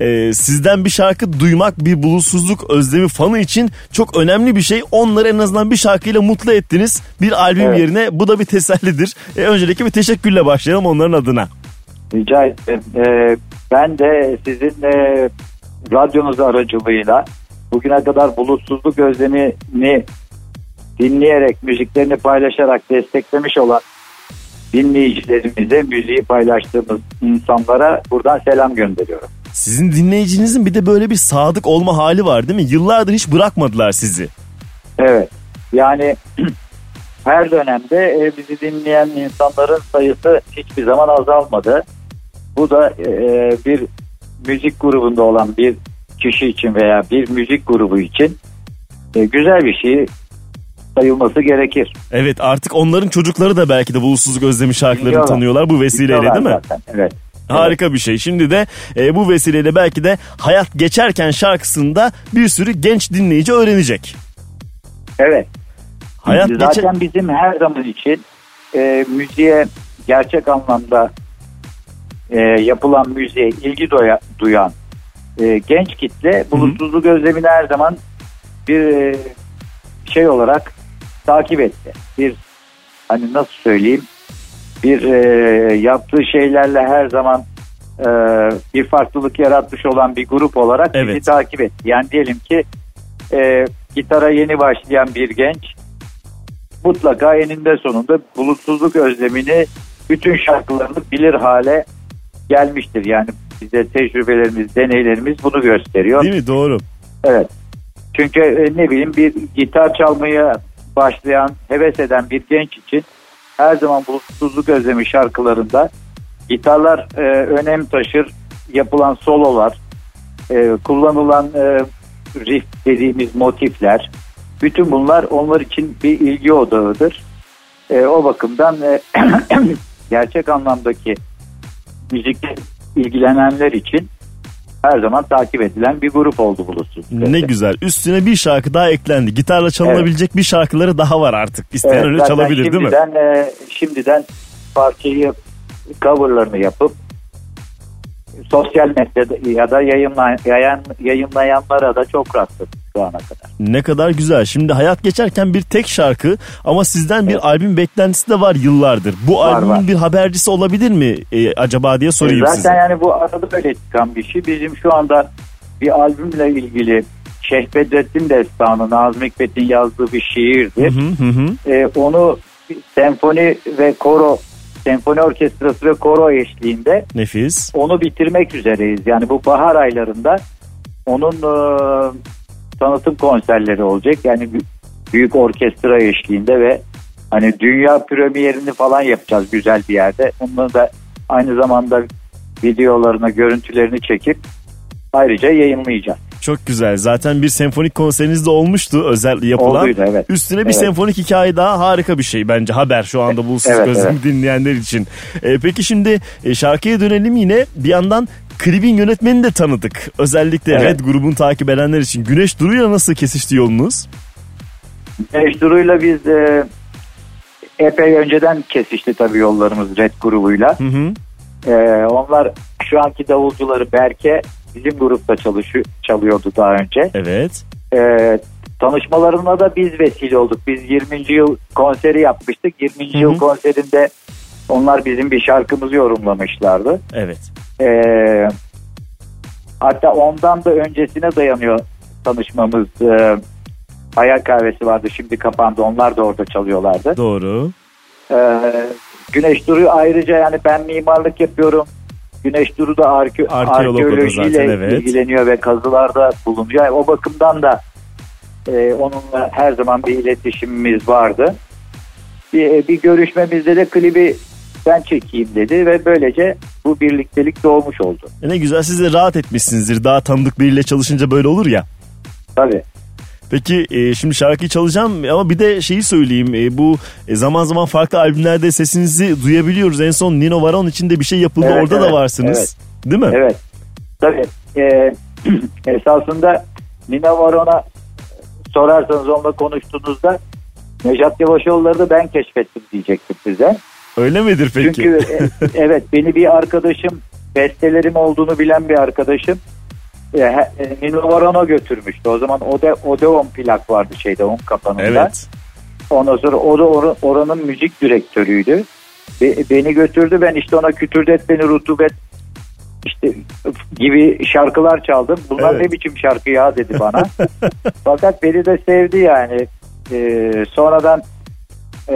Speaker 1: E, sizden bir şarkı duymak bir bulutsuzluk özlemi fanı için çok önemli bir şey. Onları en azından bir şarkıyla mutlu ettiniz. Bir albüm
Speaker 13: Evet.
Speaker 1: yerine bu da bir tesellidir. E, öncelikle bir teşekkürle başlayalım onların adına.
Speaker 13: Rica ederim. Ee, ben de sizin e, radyonuz aracılığıyla bugüne kadar bulutsuzluk özlemini dinleyerek, müziklerini paylaşarak desteklemiş olan dinleyicilerimize, müziği paylaştığımız insanlara buradan selam gönderiyorum.
Speaker 1: Sizin dinleyicinizin bir de böyle bir sadık olma hali var değil mi? Yıllardır hiç bırakmadılar sizi.
Speaker 13: Evet. Yani her dönemde e, bizi dinleyen insanların sayısı hiçbir zaman azalmadı. Bu da e, bir müzik grubunda olan bir kişi için veya bir müzik grubu için e, güzel bir şey sayılması gerekir.
Speaker 1: Evet artık onların çocukları da belki de bulutsuzluk özlemi şarkılarını
Speaker 13: Biliyorlar.
Speaker 1: tanıyorlar bu vesileyle
Speaker 13: Biliyorlar
Speaker 1: değil mi?
Speaker 13: zaten, Evet.
Speaker 1: Harika bir şey. Şimdi de e, bu vesileyle belki de hayat geçerken şarkısında bir sürü genç dinleyici öğrenecek.
Speaker 13: Evet.
Speaker 1: Hayat
Speaker 13: Zaten
Speaker 1: geçe-
Speaker 13: bizim her zaman için e, müziğe gerçek anlamda e, yapılan müziğe ilgi doya, duyan e, genç kitle bulutsuzluk özlemini her zaman bir e, şey olarak takip etti. Bir hani nasıl söyleyeyim bir e, yaptığı şeylerle her zaman e, bir farklılık yaratmış olan bir grup olarak bizi
Speaker 1: Evet.
Speaker 13: takip etti. Yani diyelim ki e, gitara yeni başlayan bir genç mutlaka eninde sonunda bulutsuzluk özlemini bütün şarkılarını bilir hale gelmiştir. Yani bize tecrübelerimiz, deneylerimiz bunu gösteriyor.
Speaker 1: Değil mi? Doğru.
Speaker 13: Evet. Çünkü e, ne bileyim bir gitar çalmaya başlayan, heves eden bir genç için her zaman bulutsuzluk özlemi şarkılarında gitarlar e, önem taşır. Yapılan sololar, e, kullanılan e, riff dediğimiz motifler, bütün bunlar onlar için bir ilgi odağıdır. E, o bakımdan e, gerçek anlamdaki müzikle ilgilenenler için her zaman takip edilen bir grup oldu bulutsuz.
Speaker 1: Ne güzel. Üstüne bir şarkı daha eklendi. Gitarla çalınabilecek bir şarkıları daha var artık. İsteyen
Speaker 13: Evet,
Speaker 1: öyle çalabilir değil mi?
Speaker 13: şimdiden, e, şimdiden parçayı coverlarını yapıp sosyal medyada ya da yayınlayan, yayınlayanlara da çok rastladık şu ana kadar.
Speaker 1: Ne kadar güzel. Şimdi hayat geçerken bir tek şarkı ama sizden bir albüm beklentisi de var yıllardır. Bu
Speaker 13: Var,
Speaker 1: albümün
Speaker 13: var.
Speaker 1: bir habercisi olabilir mi e, acaba diye sorayım
Speaker 13: Zaten
Speaker 1: size.
Speaker 13: yani bu arada böyle çıkan bir şey. Bizim şu anda bir albümle ilgili Şeyh Bedrettin Destanı Nazım Hikmet'in yazdığı bir şiirdir.
Speaker 1: Hı hı hı.
Speaker 13: E, onu senfoni ve koro senfoni orkestrası ve koro eşliğinde
Speaker 1: Nefis.
Speaker 13: onu bitirmek üzereyiz. Yani bu bahar aylarında onun e, tanıtım konserleri olacak. Yani bü- büyük orkestra eşliğinde ve hani dünya premierini falan yapacağız güzel bir yerde. Onları da aynı zamanda videolarına, görüntülerini çekip ayrıca yayınlayacağız.
Speaker 1: Çok güzel. Zaten bir senfonik konseriniz de olmuştu özel yapılan.
Speaker 13: Olduydu, evet.
Speaker 1: Üstüne bir
Speaker 13: Evet.
Speaker 1: senfonik hikaye daha harika bir şey bence haber şu anda bulutsuz
Speaker 13: Evet,
Speaker 1: gözlemi
Speaker 13: evet.
Speaker 1: dinleyenler için. E, peki şimdi e, şarkıya dönelim yine bir yandan klibin yönetmenini de tanıdık. Özellikle
Speaker 13: Evet.
Speaker 1: Red grubunu takip edenler için. Güneş Duru'yla nasıl kesişti yolunuz?
Speaker 13: Güneş Duru'yla biz e, epey önceden kesişti tabii yollarımız Red grubuyla.
Speaker 1: Hı hı.
Speaker 13: E, onlar şu anki davulcuları Berke bizim grupta çalışıyor, çalıyordu daha önce.
Speaker 1: Evet.
Speaker 13: E, tanışmalarına da biz vesile olduk. Biz 20. yıl konseri yapmıştık. 20.
Speaker 1: Hı hı.
Speaker 13: yıl konserinde onlar bizim bir şarkımızı yorumlamışlardı.
Speaker 1: Evet.
Speaker 13: E, hatta ondan da öncesine dayanıyor tanışmamız. E, Hayal kahvesi vardı şimdi kapandı. Onlar da orada çalıyorlardı.
Speaker 1: Doğru.
Speaker 13: Ee, Güneş Duru ayrıca yani ben mimarlık yapıyorum. Güneş Duru da arke- arkeolojiyle
Speaker 1: zaten, evet.
Speaker 13: ilgileniyor ve kazılarda bulunuyor. Yani o bakımdan da e, onunla her zaman bir iletişimimiz vardı. Bir, bir görüşmemizde de klibi ben çekeyim dedi ve böylece bu birliktelik doğmuş oldu.
Speaker 1: E ne güzel siz de rahat etmişsinizdir. Daha tanıdık biriyle çalışınca böyle olur ya.
Speaker 13: Tabii.
Speaker 1: Peki e, şimdi şarkıyı çalacağım ama bir de şeyi söyleyeyim. E, bu e, zaman zaman farklı albümlerde sesinizi duyabiliyoruz. En son Nino Varon için de bir şey yapıldı.
Speaker 13: Evet,
Speaker 1: Orada da
Speaker 13: evet,
Speaker 1: varsınız. Değil mi?
Speaker 13: Evet. Tabii. Ee, esasında Nina Varon'a sorarsanız onunla konuştuğunuzda Nejat Yavaşoğulları da ben keşfettim diyecektim size.
Speaker 1: Öyle midir peki?
Speaker 13: Çünkü e, evet beni bir arkadaşım bestelerim olduğunu bilen bir arkadaşım e, he- e, Nino Varon'a götürmüştü. O zaman Ode, Odeon plak vardı şeyde onun kapanında.
Speaker 1: Evet.
Speaker 13: Ondan sonra o da or- oranın müzik direktörüydü. Be- beni götürdü ben işte ona kütürdet beni rutubet işte gibi şarkılar çaldım. Bunlar
Speaker 1: Evet.
Speaker 13: ne biçim şarkı ya dedi bana. Fakat beni de sevdi yani. Ee, sonradan e,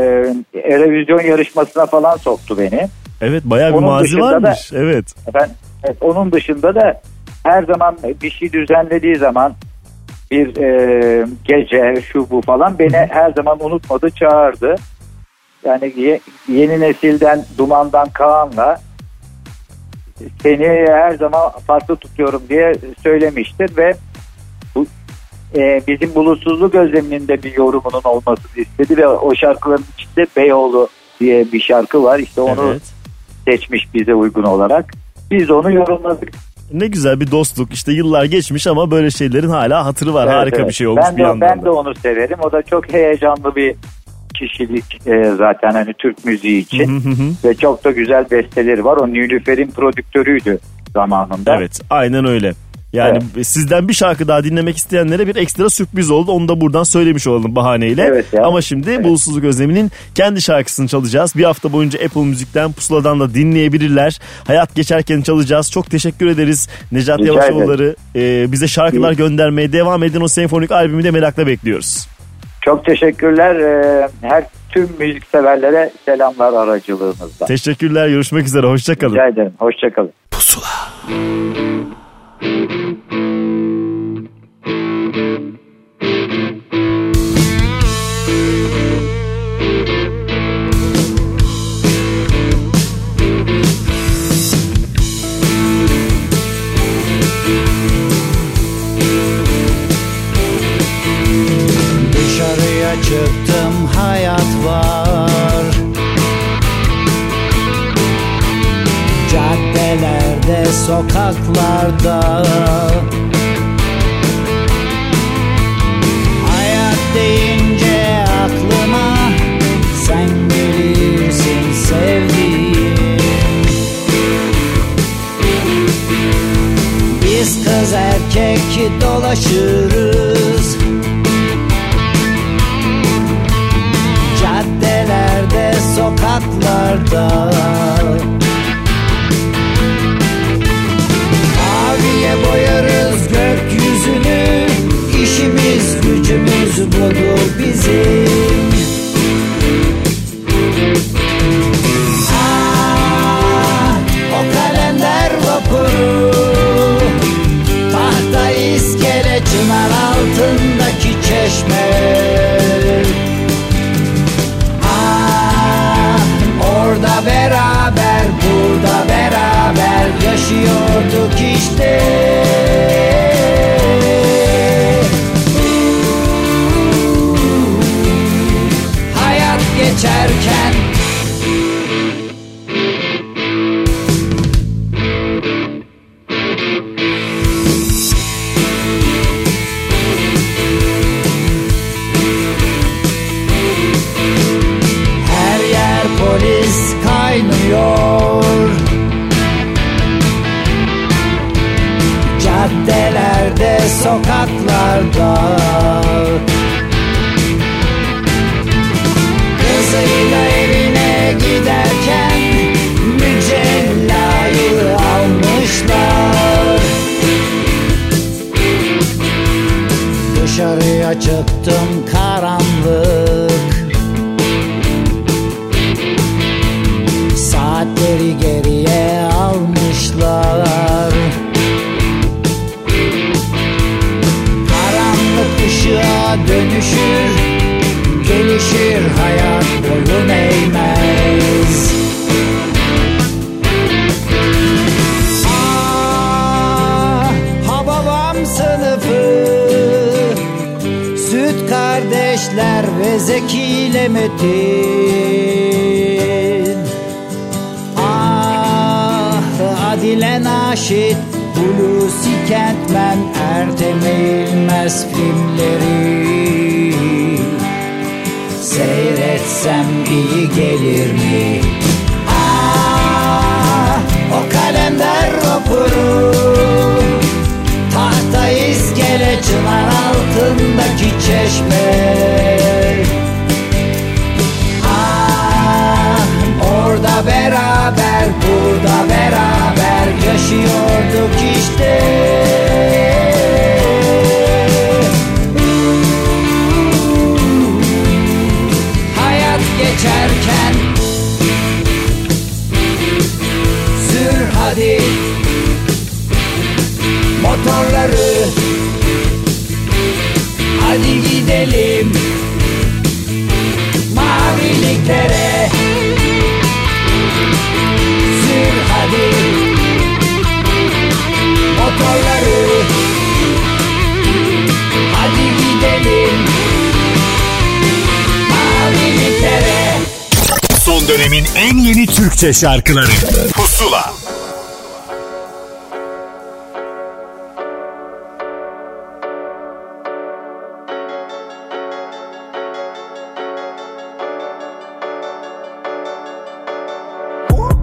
Speaker 13: Erevizyon yarışmasına falan soktu beni.
Speaker 1: Evet bayağı bir
Speaker 13: Onun
Speaker 1: mazi
Speaker 13: dışında da-
Speaker 1: varmış. Evet.
Speaker 13: Ben evet, onun dışında da her zaman bir şey düzenlediği zaman bir e, gece şu bu falan beni her zaman unutmadı çağırdı. yani ye- yeni nesilden Duman'dan Kaan'la seni her zaman farklı tutuyorum diye söylemiştir ve e, bizim bulutsuzluk özleminin de bir yorumunun olmasını istedi ve o şarkıların içinde Beyoğlu diye bir şarkı var. İşte onu
Speaker 1: Evet.
Speaker 13: seçmiş bize uygun olarak. Biz onu yorumladık.
Speaker 1: Ne güzel bir dostluk. İşte yıllar geçmiş ama böyle şeylerin hala hatırı var.
Speaker 13: Evet,
Speaker 1: Harika
Speaker 13: evet.
Speaker 1: bir şey olmuş
Speaker 13: ben
Speaker 1: bir
Speaker 13: de,
Speaker 1: yandan
Speaker 13: Ben de onu severim. O da çok heyecanlı bir kişilik e, zaten hani Türk müziği için. Ve çok da güzel besteleri var. O Nilüfer'in prodüktörüydü zamanında.
Speaker 1: Evet aynen öyle. Yani sizden bir şarkı daha dinlemek isteyenlere bir ekstra sürpriz oldu. Onu da buradan söylemiş olalım bahaneyle.
Speaker 13: Evet ya.
Speaker 1: Ama şimdi Bulutsuzluk Özlemi'nin kendi şarkısını çalacağız. Bir hafta boyunca Apple Müzik'ten Pusula'dan da dinleyebilirler. Hayat geçerken çalacağız. Çok teşekkür ederiz. Necat Yavaşoğulları e, bize şarkılar göndermeye devam edin. O senfonik albümü de merakla bekliyoruz.
Speaker 13: Çok teşekkürler. E, her tüm müzik severlere selamlar aracılığınızda.
Speaker 1: Teşekkürler. Görüşmek üzere. Hoşçakalın.
Speaker 13: Rica ederim. Hoşçakalın.
Speaker 14: Dışarıya çıktım hayat var Caddelerde sokaklarda. Hayat deyince aklıma Sen gelirsin sevdiğim. Biz kız erkek dolaşırız. Caddelerde, sokaklarda Maviye boyarız gökyüzünü. İşimiz gücümüz budur bizim. Ah, o kalender vapuru. Tahta iskele çınar altındaki çeşme işte. Hayat geçerken
Speaker 5: Türkçe şarkıları. Pusula.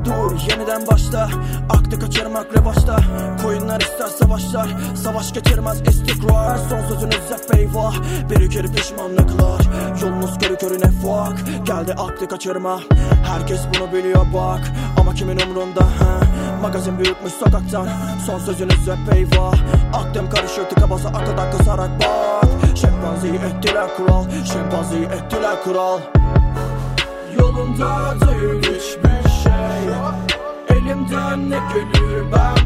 Speaker 15: Dur yeniden başla. Aklı kaçırmak revaçta Koyunlar ister savaşlar Savaş getirmez istikrar Son sözünüz hep eyvah. Bir kere pişmanlıklar. Yolunuz körü körüne fuck Geldi aklı kaçırma Herkes bunu biliyor bak. Ama kimin umrunda ha? Magazin büyütmüş sokaktan. Son sözünüz hep eyvah. Aklım karışıyor tıka basa arkadan kısarak bak. Şempanzeyi ettiler kral Şempanzeyi ettiler kral Yolunda değil hiçbir şey Elimden ne gelir ben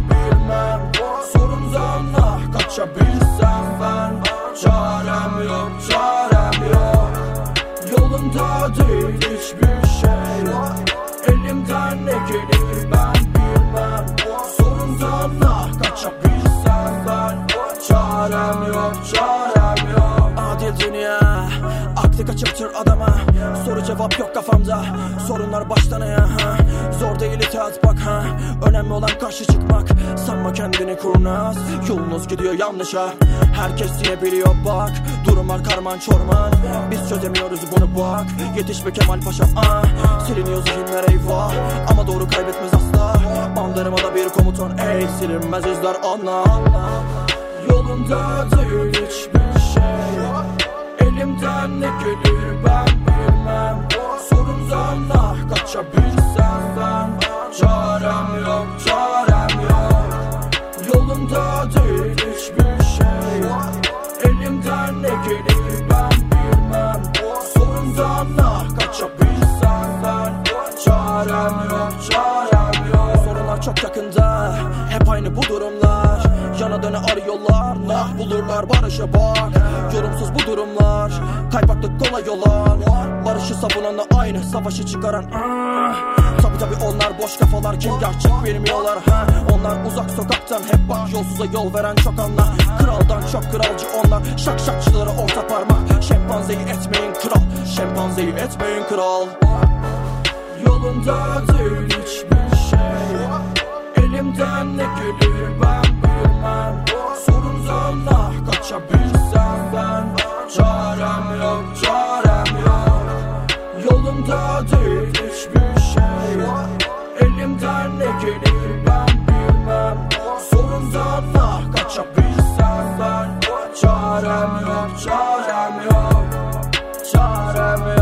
Speaker 15: kafamda Sorunlar baştan ya ha. Zor değil itaat bak ha. Önemli olan karşı çıkmak. Sanma kendini kurnaz. Yolunuz gidiyor yanlışa Herkes yine biliyor bak. Durumlar karman çorman. Biz çözemiyoruz bunu bak. Yetiş be Kemal Paşa ah Siliniyor zihinler eyvah. Ama doğru kaybetmez asla. Bandırmada bir komutan ey Silinmez izler anla. Yolunda değil hiçbir şey. Elimden ne gelir ben bilmem kaçabilsem ben Çarem yok çarem yok. Yolunda değil hiçbir şey Elimden ne gelir ben bilmem. Sorundan ah kaçabilsem ben Çarem yok çarem yok. Sorunlar çok yakında Hep aynı bu durumlar Döne arıyorlar Nah bulurlar barışa bak. Yorumsuz bu durumlar Kaypaklık kolay olan. Barışı savunanla aynı Savaşı çıkaran ah. Tabi tabi onlar boş kafalar Kim gerçek bilmiyorlar ha. Onlar uzak sokaktan Hep bak yolsuza yol veren çok anla Kraldan çok kralcı onlar Şak şakçılara orta parmak. Şempanzeyi etmeyin kral Şempanzeyi etmeyin kral. Yolunda değil hiçbir şey. Elimden ne gelir ben bilmem Sorundan ah kaçabilsem ben. Çarem yok çarem yok. Yolunda değil hiçbir şey Elimden ne gelir ben bilmem. Sorundan ah kaçabilsem ben. Çarem yok çarem yok. Çarem yok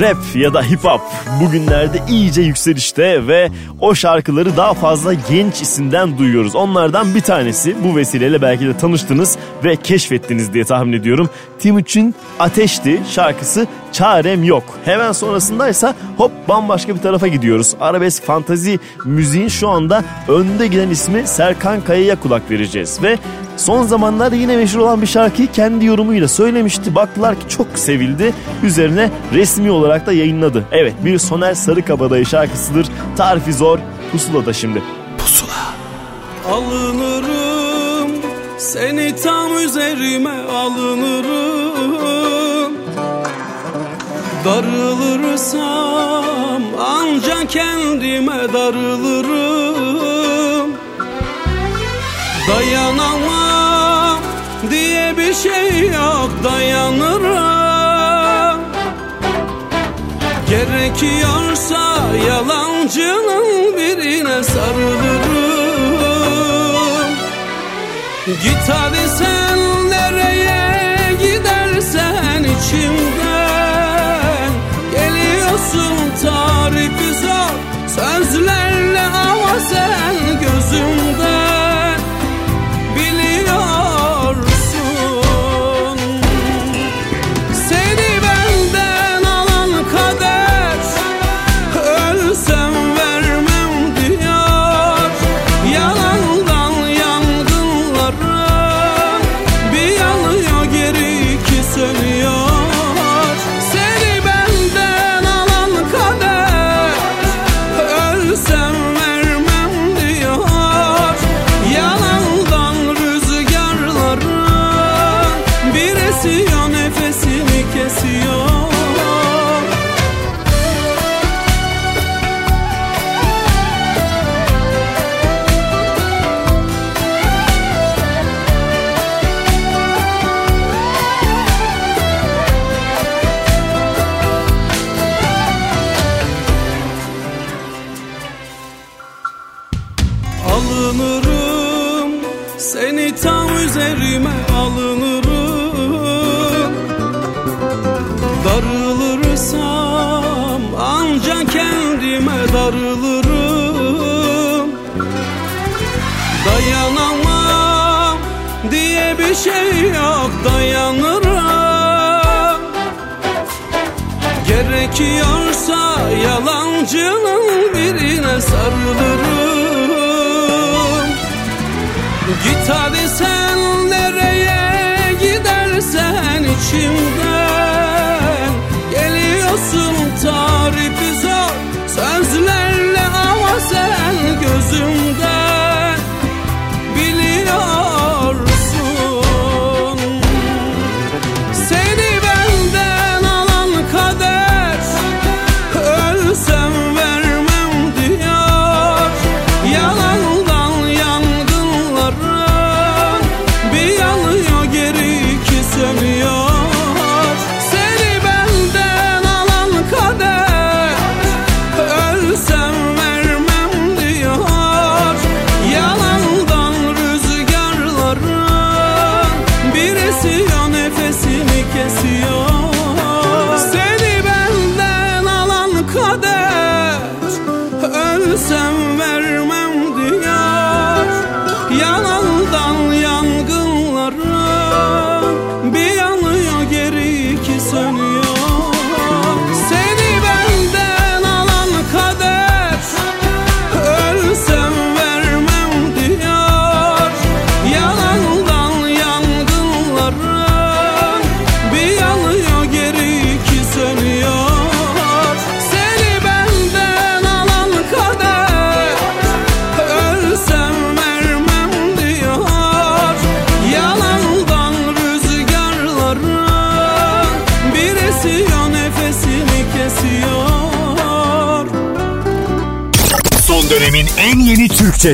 Speaker 1: Rap ya da hip hop bugünlerde iyice yükselişte ve o şarkıları daha fazla genç isimden duyuyoruz. Onlardan bir tanesi bu vesileyle belki de tanıştınız ve keşfettiniz diye tahmin ediyorum. Timuçin Ateşti şarkısı Çarem Yok. Hemen sonrasındaysa hop bambaşka bir tarafa gidiyoruz. Arabesk fantazi müziğin şu anda önde giden ismi Serkan Kaya'ya kulak vereceğiz ve Son zamanlarda yine meşhur olan bir şarkıyı kendi yorumuyla söylemişti. Baktılar ki çok sevildi. Üzerine resmi olarak da yayınladı. Evet bir Soner Sarıkabadayı şarkısıdır. Tarifi zor. Pusula'da şimdi. Pusula.
Speaker 16: Alınırım seni tam üzerime alınırım Darılırsam ancak kendime darılırım Dayanamam bir şey yok dayanırım. Gerekiyorsa yalancının birine sarılırım Git hadi sen nereye gidersen içimden. Geliyorsun tarifi zor sözlerle ama sen gözümden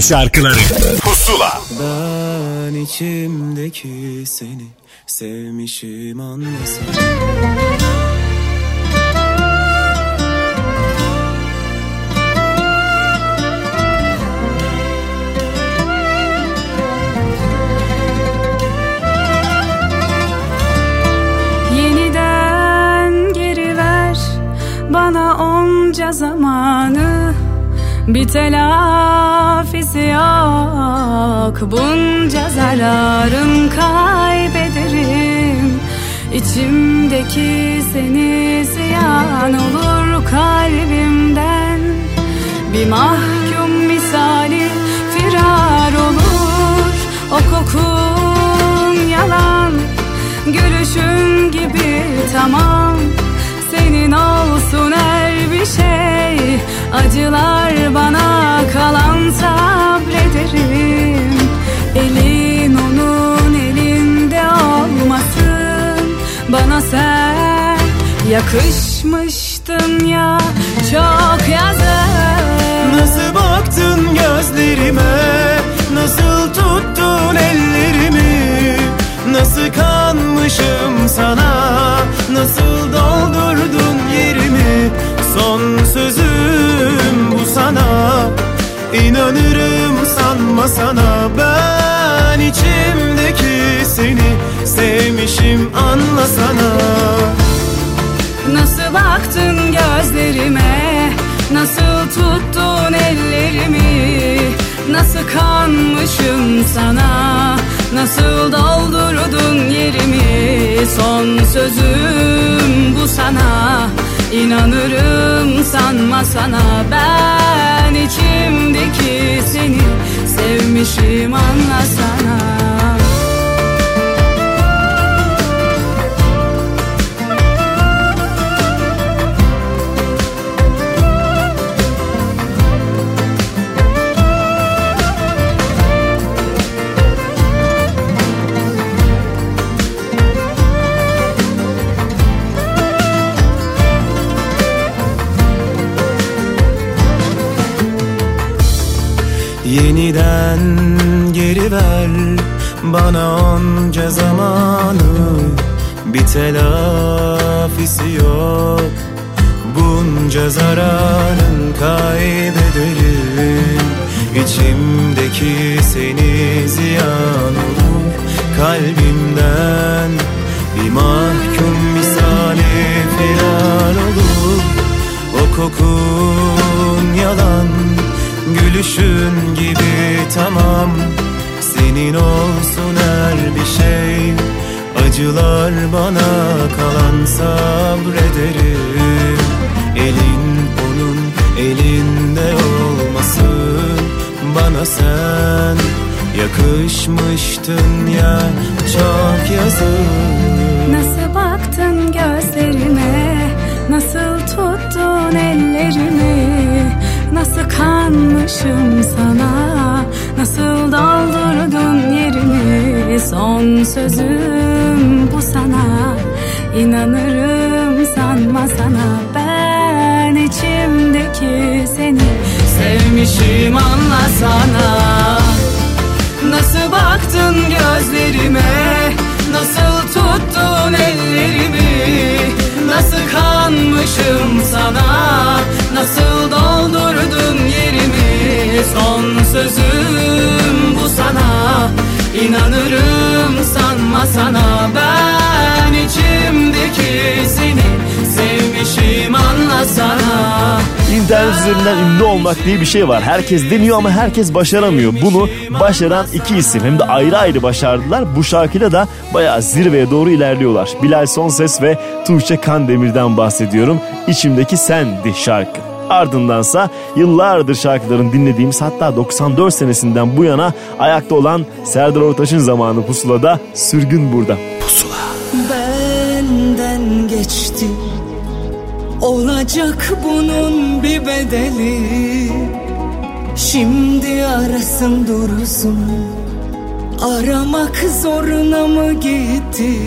Speaker 3: Şarkıları
Speaker 10: yok bunca zararım kaybederim. İçimdeki seni ziyan olur kalbimden. Bir mahkum misali firar olur. O kokun yalan Gülüşün gibi tamam. Senin olsun her bir şey Acılar yakışmıştın ya Çok yazık.
Speaker 2: Nasıl baktın gözlerime? Nasıl tuttun ellerimi? Nasıl kanmışım sana? Nasıl doldurdun yerimi? Son sözüm bu sana. İnanırım sanma sana. Ben içimdeki seni Sevmişim anlasana.
Speaker 10: Nasıl baktın gözlerime? Nasıl tuttun ellerimi? Nasıl kanmışım sana? Nasıl doldurdun yerimi? Son sözüm bu sana. İnanırım sanma sana. Ben içimdeki seni Sevmişim anlasana
Speaker 2: zararın kaybederim. İçimdeki seni ziyan olur kalbimden Bir mahkum misali firar olur. O kokun yalan Gülüşün gibi tamam. Senin olsun her bir şey Acılar bana kalan sabrederim Elin onun elinde olmasın Bana sen. Yakışmıştın ya çok yazık.
Speaker 10: Nasıl baktın gözlerime Nasıl tuttun ellerimi Nasıl kanmışım sana? Nasıl doldurdun yerimi Son sözüm bu sana. İnanırım sanma sana Sevmişim anlasana Nasıl baktın gözlerime? Nasıl tuttun ellerimi? Nasıl kanmışım sana? Nasıl doldurdun yerimi? Son sözüm bu sana. İnanırım sanma sana. Ben içimdeki seni Sevmişim anlasana
Speaker 1: İnternet üzerinden ünlü olmak diye bir şey var. Herkes deniyor ama herkes başaramıyor. Bunu başaran iki isim hem de ayrı ayrı başardılar. Bu şarkıyla da bayağı zirveye doğru ilerliyorlar. Bilal Sonses ve Tuğçe Kandemir'den bahsediyorum. İçimdeki Sendi şarkı. Ardındansa yıllardır şarkıların dinlediğimiz hatta 94 senesinden bu yana ayakta olan Serdar Ortaç'ın zamanı pusulada sürgün burada.
Speaker 4: Olacak bunun bir bedeli. Şimdi arasın dursun. Aramak zoruna mı gitti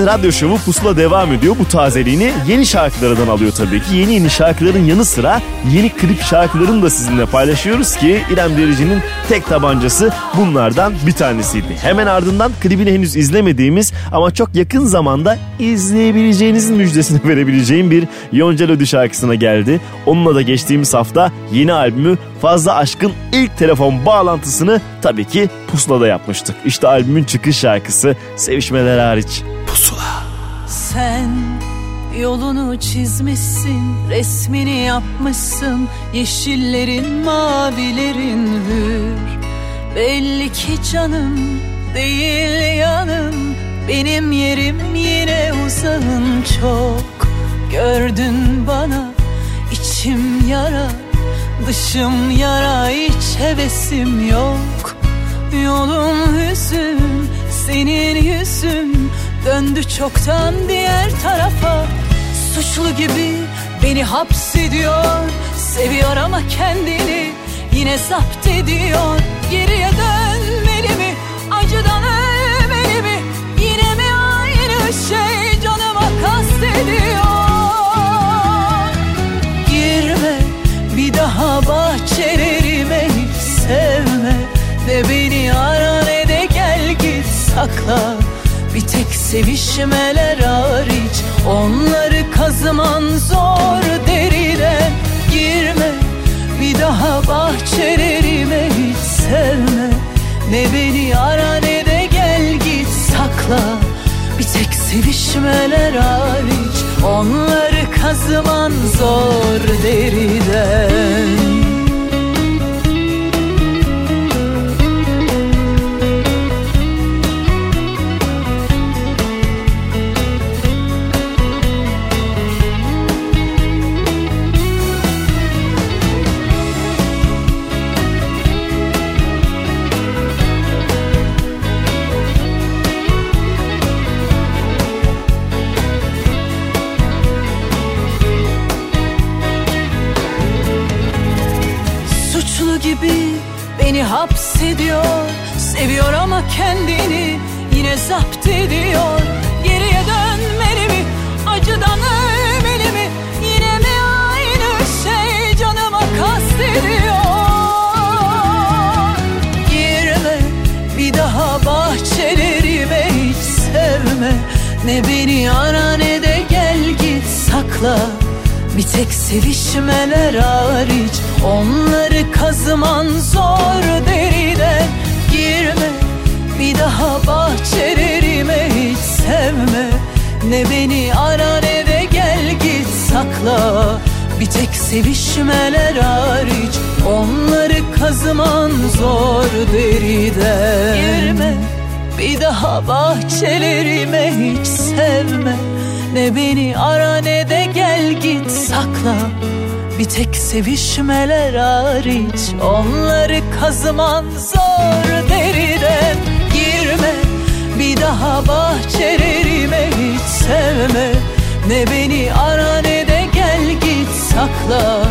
Speaker 1: taze radyo şovu Pusula devam ediyor. Bu tazeliğini yeni şarkılardan alıyor tabii ki. Yeni yeni şarkıların yanı sıra yeni klip şarkılarını da sizinle paylaşıyoruz ki İrem Derici'nin tek tabancası bunlardan bir tanesiydi. Hemen ardından klibini henüz izlemediğimiz ama çok yakın zamanda izleyebileceğinizin müjdesini verebileceğim bir Yonca Lodi şarkısına geldi. Onunla da geçtiğimiz hafta yeni albümü Fazla Aşk'ın ilk telefon bağlantısını tabii ki Pusula'da yapmıştık. İşte albümün çıkış şarkısı Sevişmeler hariç.
Speaker 4: Sen yolunu çizmişsin, resmini yapmışsın. Yeşillerin, mavilerin hür. Belli ki canım değil yanım. Benim yerim yine uzağın çok. Gördün bana içim yara. Dışım yara hiç hevesim yok. Yolum hüzün senin yüzün Döndü çoktan diğer tarafa. Suçlu gibi beni hapsediyor. Seviyor ama kendini yine zapt ediyor. Geriye dönmeli mi? Acıdan ölmeli mi? Yine mi aynı şey canıma kastediyor? Girme bir daha bahçelerime hiç sevme De beni ara ne de gel git sakla sevişmeler hariç Onları kazıman zor deriden Girme. Bir daha bahçelerime hiç sevme. Ne beni ara ne de gel git sakla. Bir tek sevişmeler hariç Onları kazıman zor deriden beni hapsediyor. Seviyor ama kendini yine zapt ediyor. Geriye dönmeli mi acıdan ölmeli mi? Yine mi aynı şey canıma kastediyor? Girme bir daha bahçelerime hiç sevme. Ne beni ara ne de gel git sakla. Bir tek sevişmeler hariç Onları kazıman zor deriden Girme bir daha bahçelerime hiç sevme. Ne beni ara ne de gel git sakla. Bir tek sevişmeler hariç Onları kazıman zor deriden Girme bir daha bahçelerime hiç sevme. Ne beni ara ne de gel git sakla Bir tek sevişmeler hariç Onları kazıman zor deriden Girme bir daha bahçelerime hiç sevme. Ne beni ara ne de gel git sakla.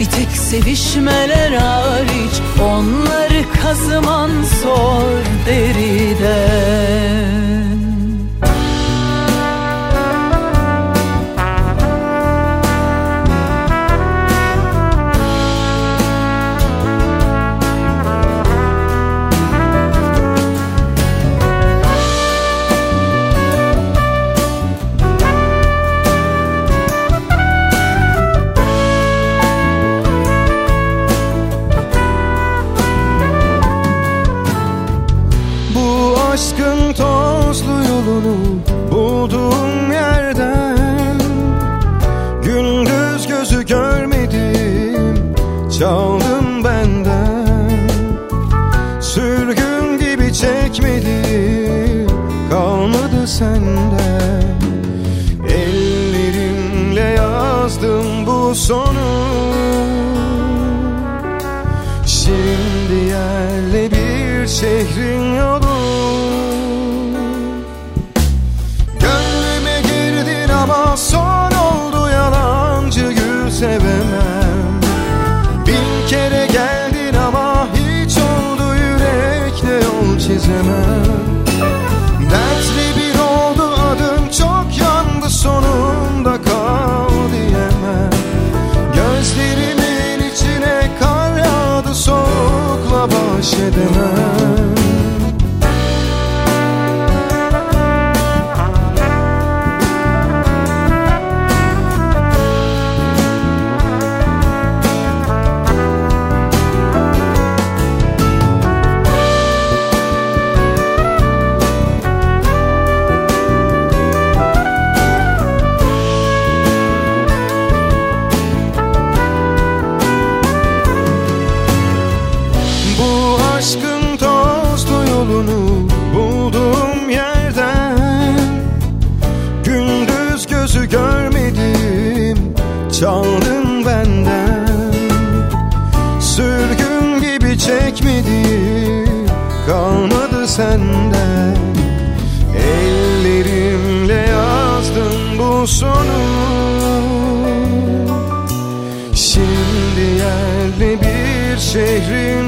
Speaker 4: Bir tek sevişmeler hariç Onları kazıman zor deriden
Speaker 9: çaldım benden. Sürgün gibi çekmedim kalmadı senden. Ellerimle yazdım bu sonu. Şimdi yerle bir şehrin yolu geceden senden. Ellerimle yazdım bu sonu. Şimdi yerli bir şehrin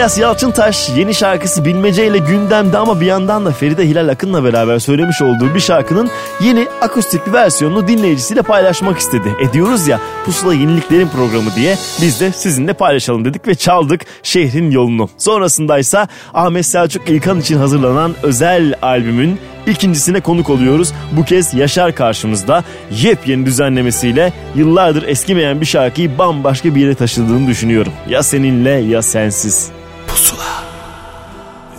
Speaker 1: İlyas Yalçıntaş yeni şarkısı Bilmece ile gündemde ama bir yandan da Feride Hilal Akın'la beraber söylemiş olduğu bir şarkının yeni akustik bir versiyonunu dinleyicisiyle paylaşmak istedi. E diyoruz ya Pusula Yeniliklerin programı diye biz de sizinle paylaşalım dedik ve çaldık şehrin yolunu. Sonrasındaysa Ahmet Selçuk İlkan için hazırlanan özel albümün ikincisine konuk oluyoruz. Bu kez Yaşar karşımızda yepyeni düzenlemesiyle yıllardır eskimeyen bir şarkıyı bambaşka bir yere taşıdığını düşünüyorum. Ya seninle ya sensiz.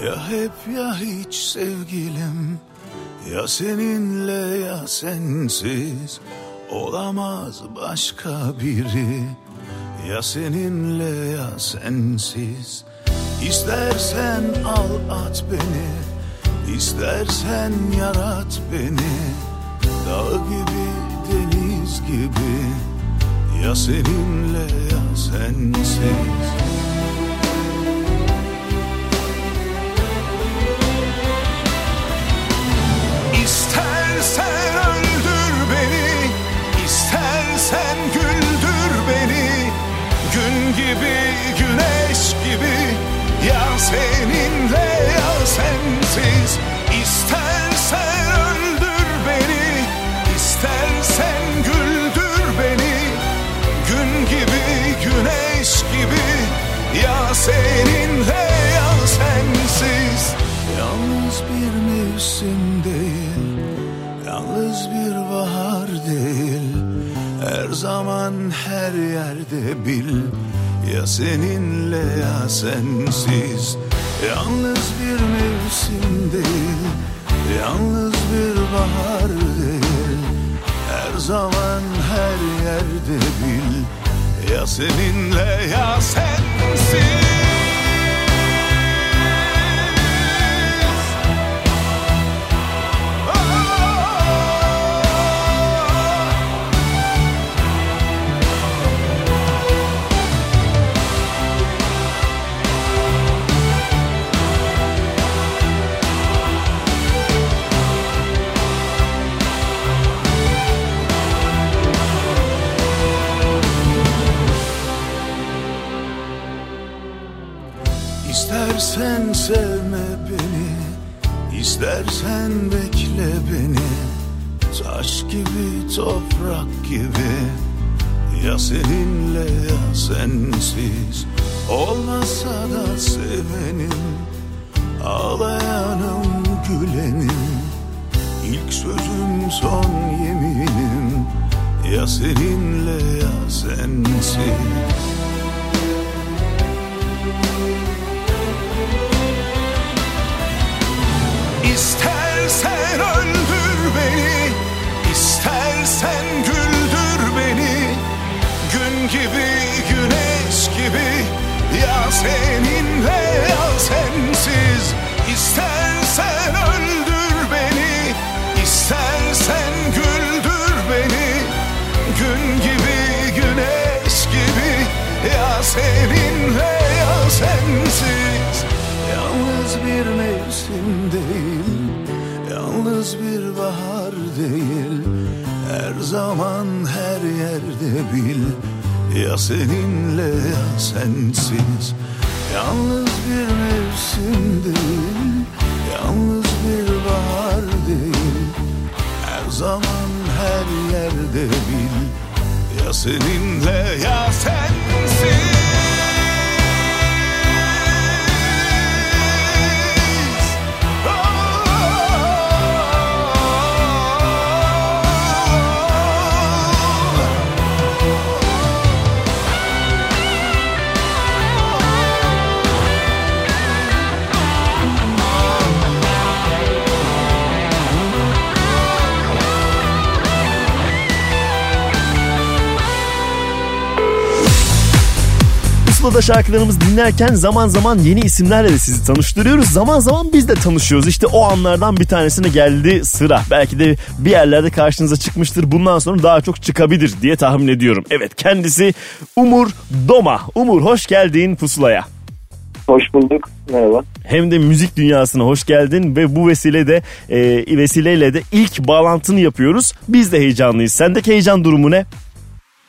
Speaker 17: Ya hep ya hiç sevgilim Ya seninle ya sensiz Olamaz başka biri. Ya seninle ya sensiz İstersen al at beni İstersen yarat beni. Dağ gibi deniz gibi Ya seninle ya sensiz ya seninle ya sensiz. İstersen öldür beni, istersen güldür beni. Gün gibi, güneş gibi, ya seninle ya sensiz. Yalnız bir mevsim değil, yalnız bir bahar değil. Her zaman her yerde bil, ya seninle ya sensiz. Yalnız bir mevsim değil, yalnız bir bahar değil. Her zaman her yerde bil, ya seninle ya sensiz. İstersen sevme beni İstersen bekle beni. Taş gibi toprak gibi Ya seninle ya sensiz. Olmasa da sevenim Ağlayanım gülenim. İlk sözüm son yeminim Ya seninle ya sensiz İstersen öldür beni, istersen güldür beni. Gün gibi, güneş gibi, ya seninle ya sensiz. İstersen öldür beni, istersen güldür beni. Gün gibi, güneş gibi, ya seninle ya sensiz. Bir mevsim değil, yalnız bir bahar değil. Her zaman her yerde bil, ya seninle ya sensiz. Yalnız bir mevsim değil, yalnız bir bahar değil. Her zaman her yerde bil, ya seninle ya sensiz.
Speaker 1: Pusula'da şarkılarımızı dinlerken zaman zaman yeni isimlerle de sizi tanıştırıyoruz. Zaman zaman biz de tanışıyoruz. İşte o anlardan bir tanesine geldi sıra. Belki de bir yerlerde karşınıza çıkmıştır. Bundan sonra daha çok çıkabilir diye tahmin ediyorum. Evet kendisi Umur Doma. Umur hoş geldin Pusula'ya.
Speaker 8: Hoş bulduk. Merhaba.
Speaker 1: Hem de müzik dünyasına hoş geldin ve bu vesilede e, vesileyle de ilk bağlantını yapıyoruz. Biz de heyecanlıyız. Sendeki heyecan durumu ne?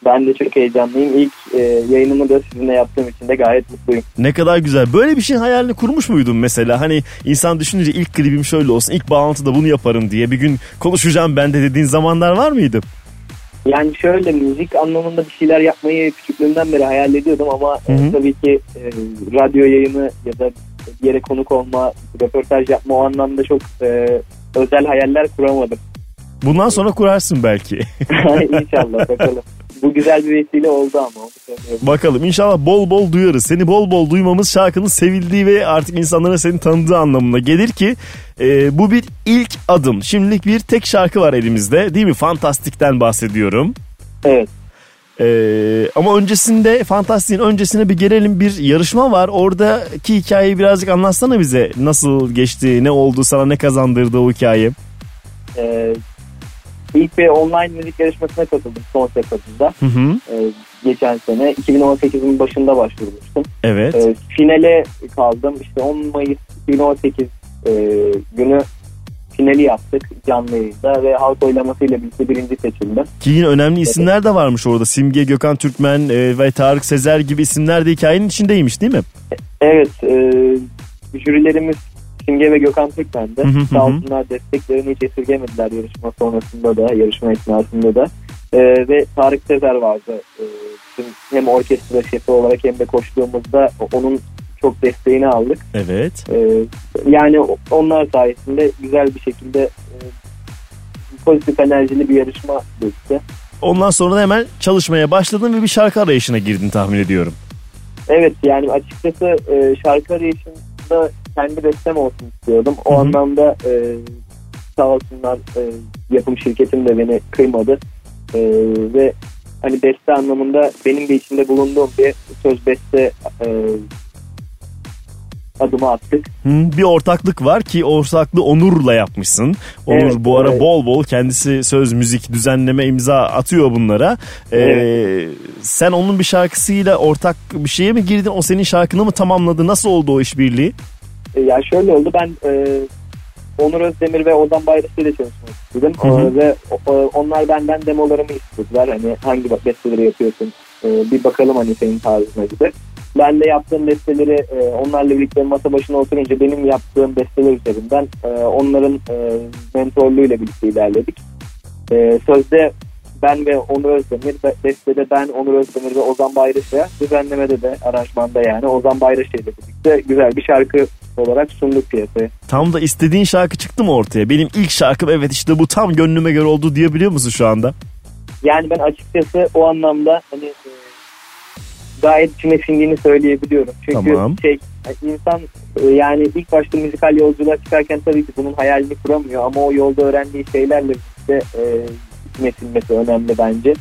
Speaker 18: Ben de çok heyecanlıyım. İlk e, yayınımı da sizinle yaptığım için de gayet mutluyum.
Speaker 1: Ne kadar güzel. Böyle bir şeyin hayalini kurmuş muydun mesela? Hani insan düşününce ilk klibim şöyle olsun, ilk bağlantıda bunu yaparım diye bir gün konuşacağım ben de dediğin zamanlar var mıydı?
Speaker 18: Yani şöyle müzik anlamında bir şeyler yapmayı küçüklüğümden beri hayal ediyordum ama e,
Speaker 1: Hı hı.
Speaker 18: tabii ki e, radyo yayını ya da bir yere konuk olma, röportaj yapma o anlamda çok e, özel hayaller kuramadım.
Speaker 1: Bundan sonra kurarsın belki.
Speaker 18: İnşallah bakalım. Bu güzel bir vesile oldu ama.
Speaker 1: Bakalım inşallah bol bol duyarız. Seni bol bol duymamız şarkının sevildiği ve artık insanlara seni tanıdığı anlamına gelir ki e, bu bir ilk adım. Şimdilik bir tek şarkı var elimizde değil mi? Fantastik'ten bahsediyorum.
Speaker 18: Evet.
Speaker 1: Ee, ama öncesinde Fantastik'in öncesine bir gelelim bir yarışma var. Oradaki hikayeyi birazcık anlatsana bize. Nasıl geçti, ne oldu, sana ne kazandırdı o hikaye?
Speaker 18: E, ilk bir online müzik yarışmasına katıldım son sefasında.
Speaker 1: Hı hı.
Speaker 18: E, geçen sene 2018'in başında başvurmuştum.
Speaker 1: Evet.
Speaker 18: E, finale kaldım. İşte 10 Mayıs 2018 e, günü finali yaptık canlı yayında ve halk oylamasıyla birlikte birinci seçildim.
Speaker 1: Ki yine önemli isimler de varmış orada. Simge, Gökhan Türkmen e, ve Tarık Sezer gibi isimler de hikayenin içindeymiş değil mi?
Speaker 18: Evet, e, jürilerimiz Simge ve Gökhan
Speaker 1: hı hı.
Speaker 18: Sağ olsunlar desteklerini hiç esirgemediler yarışma sonrasında da, yarışma esnasında da. E, ve Tarık Sezer vardı. E, bizim hem orkestra şefi olarak hem de koştuğumuzda onun çok desteğini aldık.
Speaker 1: Evet.
Speaker 18: E, yani onlar sayesinde güzel bir şekilde e, pozitif enerjili bir yarışma geçti.
Speaker 1: Ondan sonra da hemen çalışmaya başladın ve bir şarkı arayışına girdin tahmin ediyorum.
Speaker 18: Evet yani açıkçası e, şarkı arayışında kendi bestem olsun istiyordum. O
Speaker 1: Hı hı.
Speaker 18: anlamda e, sağ olsunlar e, yapım şirketim de beni kırmadı. E, ve hani beste anlamında benim de içinde bulunduğum bir söz beste e, adımı attık.
Speaker 1: Hı, bir ortaklık var ki ortaklığı Onur'la yapmışsın. Onur
Speaker 18: Evet,
Speaker 1: bu ara
Speaker 18: evet.
Speaker 1: bol bol kendisi söz, müzik, düzenleme imza atıyor bunlara. Ee, Sen onun bir şarkısıyla ortak bir şeye mi girdin? O senin şarkını mı tamamladı? Nasıl oldu o işbirliği?
Speaker 18: E, ya şöyle oldu ben e, Onur Özdemir ve Ozan Bayraşı ile çalışmak istedim.
Speaker 1: Hı hı.
Speaker 18: E, ve o- onlar benden demolarımı istediler. Hani hangi besteleri yapıyorsun E, bir bakalım hani senin tarzına gibi. Ben de yaptığım besteleri e, onlarla birlikte masa başına oturunca benim yaptığım besteler üzerinden e, onların e, mentorluğuyla birlikte ilerledik. E, sözde ben ve Onur Özdemir, be- bestede ben, Onur Özdemir ve Ozan Bayraş'a, düzenlemede de aranjmanda yani Ozan Bayraş'a ile birlikte güzel bir şarkı olarak sunduk piyasaya.
Speaker 1: Tam da istediğin şarkı çıktı mı ortaya? Benim ilk şarkım evet işte bu tam gönlüme göre oldu diyebiliyor musun şu anda?
Speaker 18: Yani ben açıkçası o anlamda hani e, gayet içime sindiğini söyleyebiliyorum. Çünkü
Speaker 1: Tamam.
Speaker 18: şey insan e, yani ilk başta müzikal yolculuğa çıkarken tabii ki bunun hayalini kuramıyor ama o yolda öğrendiği şeylerle birlikte e, içime sinmesi önemli bence.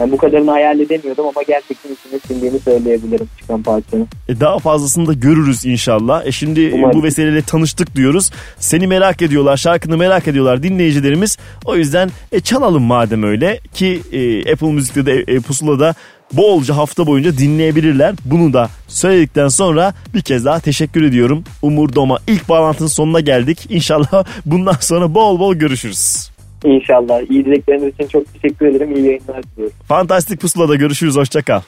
Speaker 18: Yani bu kadarını hayal edemiyordum ama gerçekten içime sindiğini söyleyebilirim çıkan parçanın.
Speaker 1: E daha fazlasını da görürüz inşallah. E şimdi e,
Speaker 18: Umarım.
Speaker 1: bu vesileyle tanıştık diyoruz. Seni merak ediyorlar, şarkını merak ediyorlar dinleyicilerimiz. O yüzden e, çalalım madem öyle ki e, Apple Müzik'te de e, Pusula'da bolca hafta boyunca dinleyebilirler. Bunu da söyledikten sonra bir kez daha teşekkür ediyorum. Umur Doma ilk bağlantının sonuna geldik. İnşallah bundan sonra bol bol görüşürüz.
Speaker 18: İnşallah. İyi dilekleriniz için çok teşekkür ederim. İyi yayınlar diliyorum.
Speaker 1: Fantastik Pusula'da görüşürüz. Hoşçakal.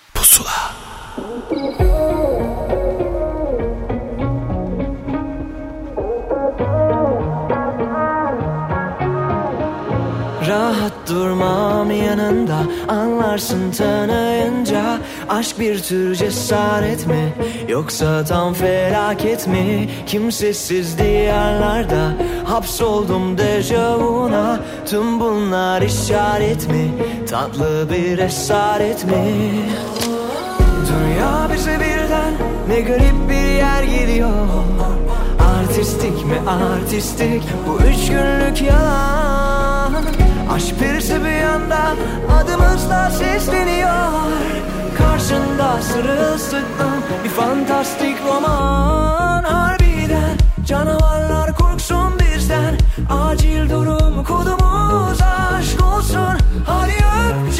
Speaker 19: Rahat durmam yanında Anlarsın tanıyınca Aşk bir tür cesaret mi? Yoksa tam felaket mi? Kimsesiz diyarlarda Hapsoldum dejavuna Tüm bunlar işaret mi? Tatlı bir esaret mi? Dünya bize birden Ne garip bir yer geliyor. Artistik mi? Artistik. Bu üç günlük yalan. Aşk perisi bir yandan Adımızla sesleniyor Karşında sırılsıklam Bir fantastik roman. Harbiden Canavarlar korksun bizden. Acil durum kodumuz aşk olsun. Hadi öp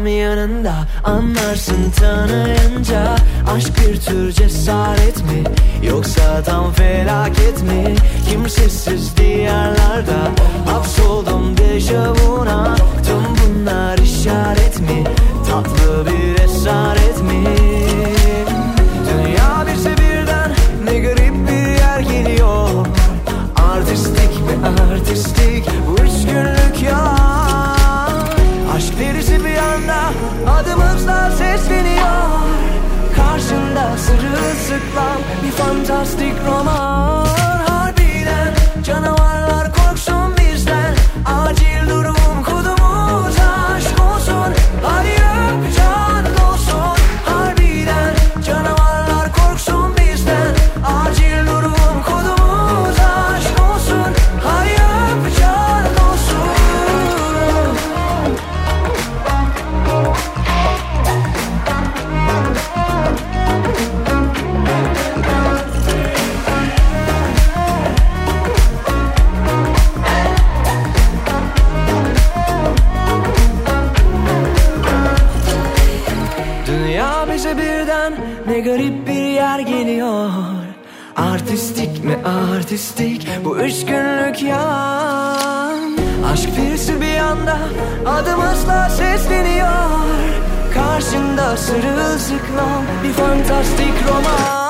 Speaker 19: tam yanında Anlarsın tanıyınca. Aşk bir tür cesaret mi? Yoksa tam felaket mi? Kimsesiz diyarlarda Hapsoldum dejavuna Tüm bunlar işaret mi? Tatlı bir esaret mi? Love, die fantastic romance. Ne artistik bu üç günlük yan Aşk birisi bir anda adım hızla sesleniyor. Karşında sırılsıklam bir fantastik roman.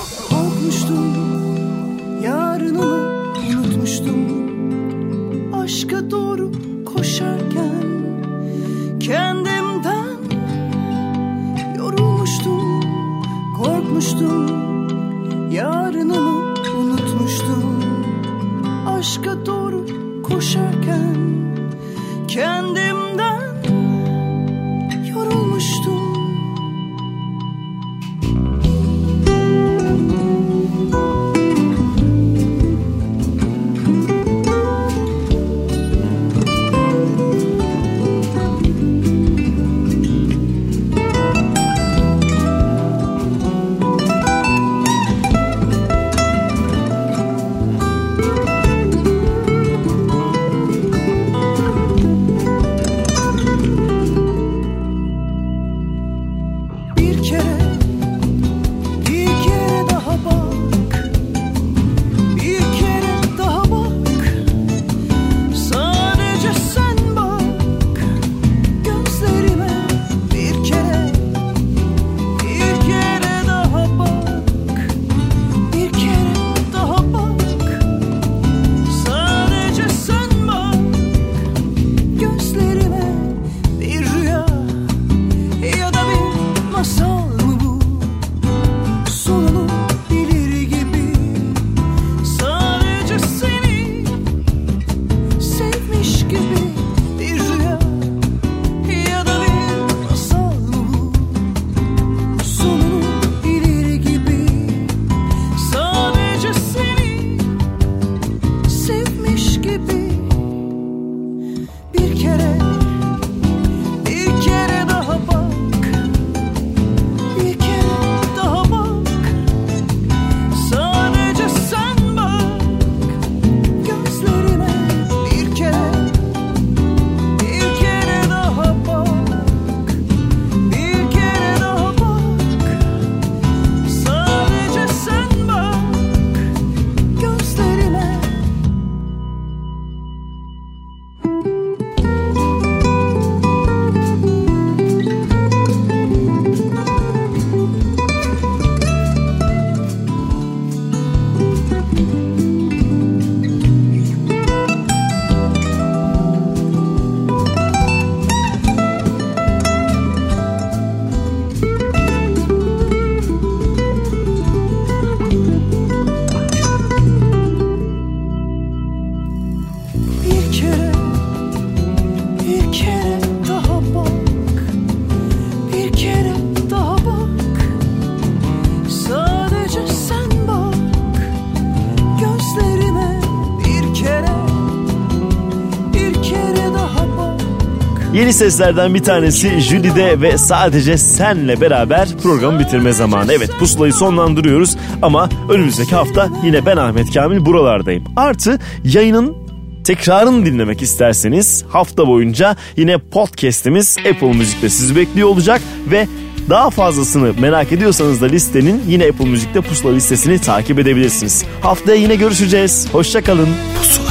Speaker 1: Yeni seslerden bir tanesi Jülide ve sadece senle beraber programı bitirme zamanı. Evet pusulayı sonlandırıyoruz ama önümüzdeki hafta yine ben Ahmet Kamil buralardayım. Artı yayının tekrarını dinlemek isterseniz hafta boyunca yine podcast'imiz Apple Müzik'te sizi bekliyor olacak ve daha fazlasını merak ediyorsanız da listenin yine Apple Müzik'te pusula listesini takip edebilirsiniz. Haftaya yine görüşeceğiz. Hoşçakalın. Pusula.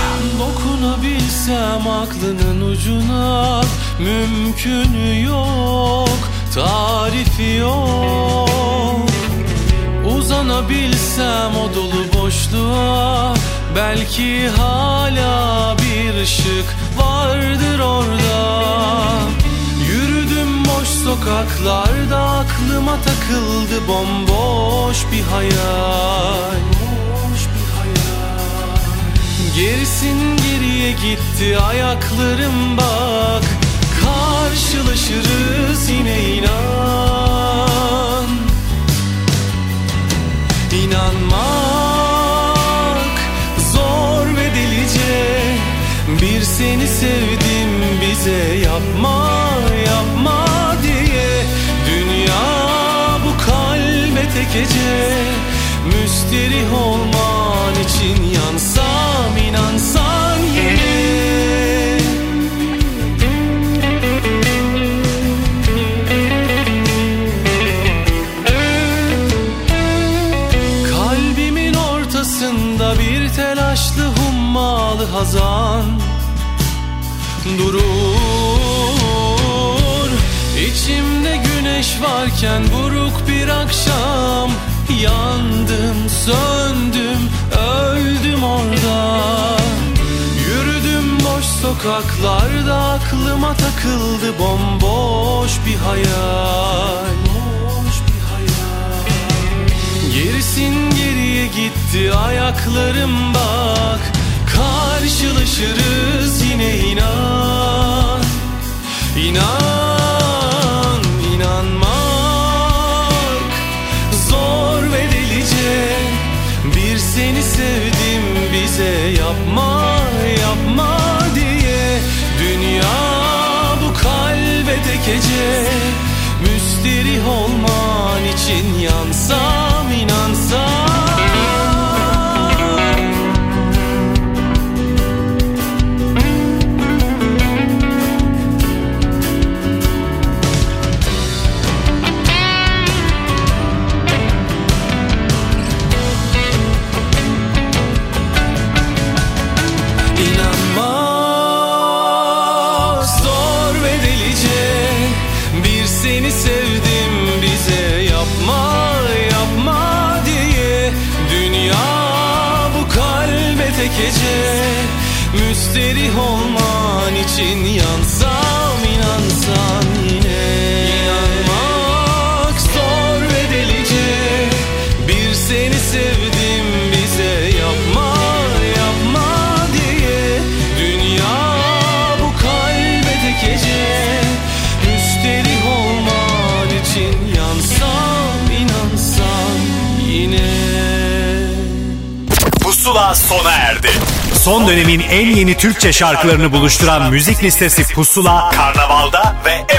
Speaker 16: Dokunabilsem aklının ucuna Mümkün yok, tarifi yok. Uzanabilsem o dolu boşluğa Belki hala bir ışık vardır orada. Yürüdüm boş sokaklarda aklıma takıldı bomboş bir hayal Gerisin geriye gitti ayaklarım bak. Karşılaşırız yine inan. İnanmak zor ve delice. Bir seni sevdim bize yapma yapma diye. Dünya bu kalbe tek gece Müsterih olman için yansam Kalbimin ortasında bir telaşlı hummalı hazan Durur. İçimde güneş varken buruk bir akşam. Yandım, söndüm, öldüm orada Yürüdüm boş sokaklarda. Aklıma takıldı bomboş bir hayal. Gerisin geriye gitti ayaklarım bak. Karşılaşırız yine inan. İnan, inanmak Zor ve delice. Bir seni sevdim bize yapma, yapma diye. Dünya bu kalbe tek gece. Müsterih olman için yansam
Speaker 5: sona erdi. Son dönemin en yeni Türkçe şarkılarını buluşturan müzik listesi Pusula, Karnaval'da ve.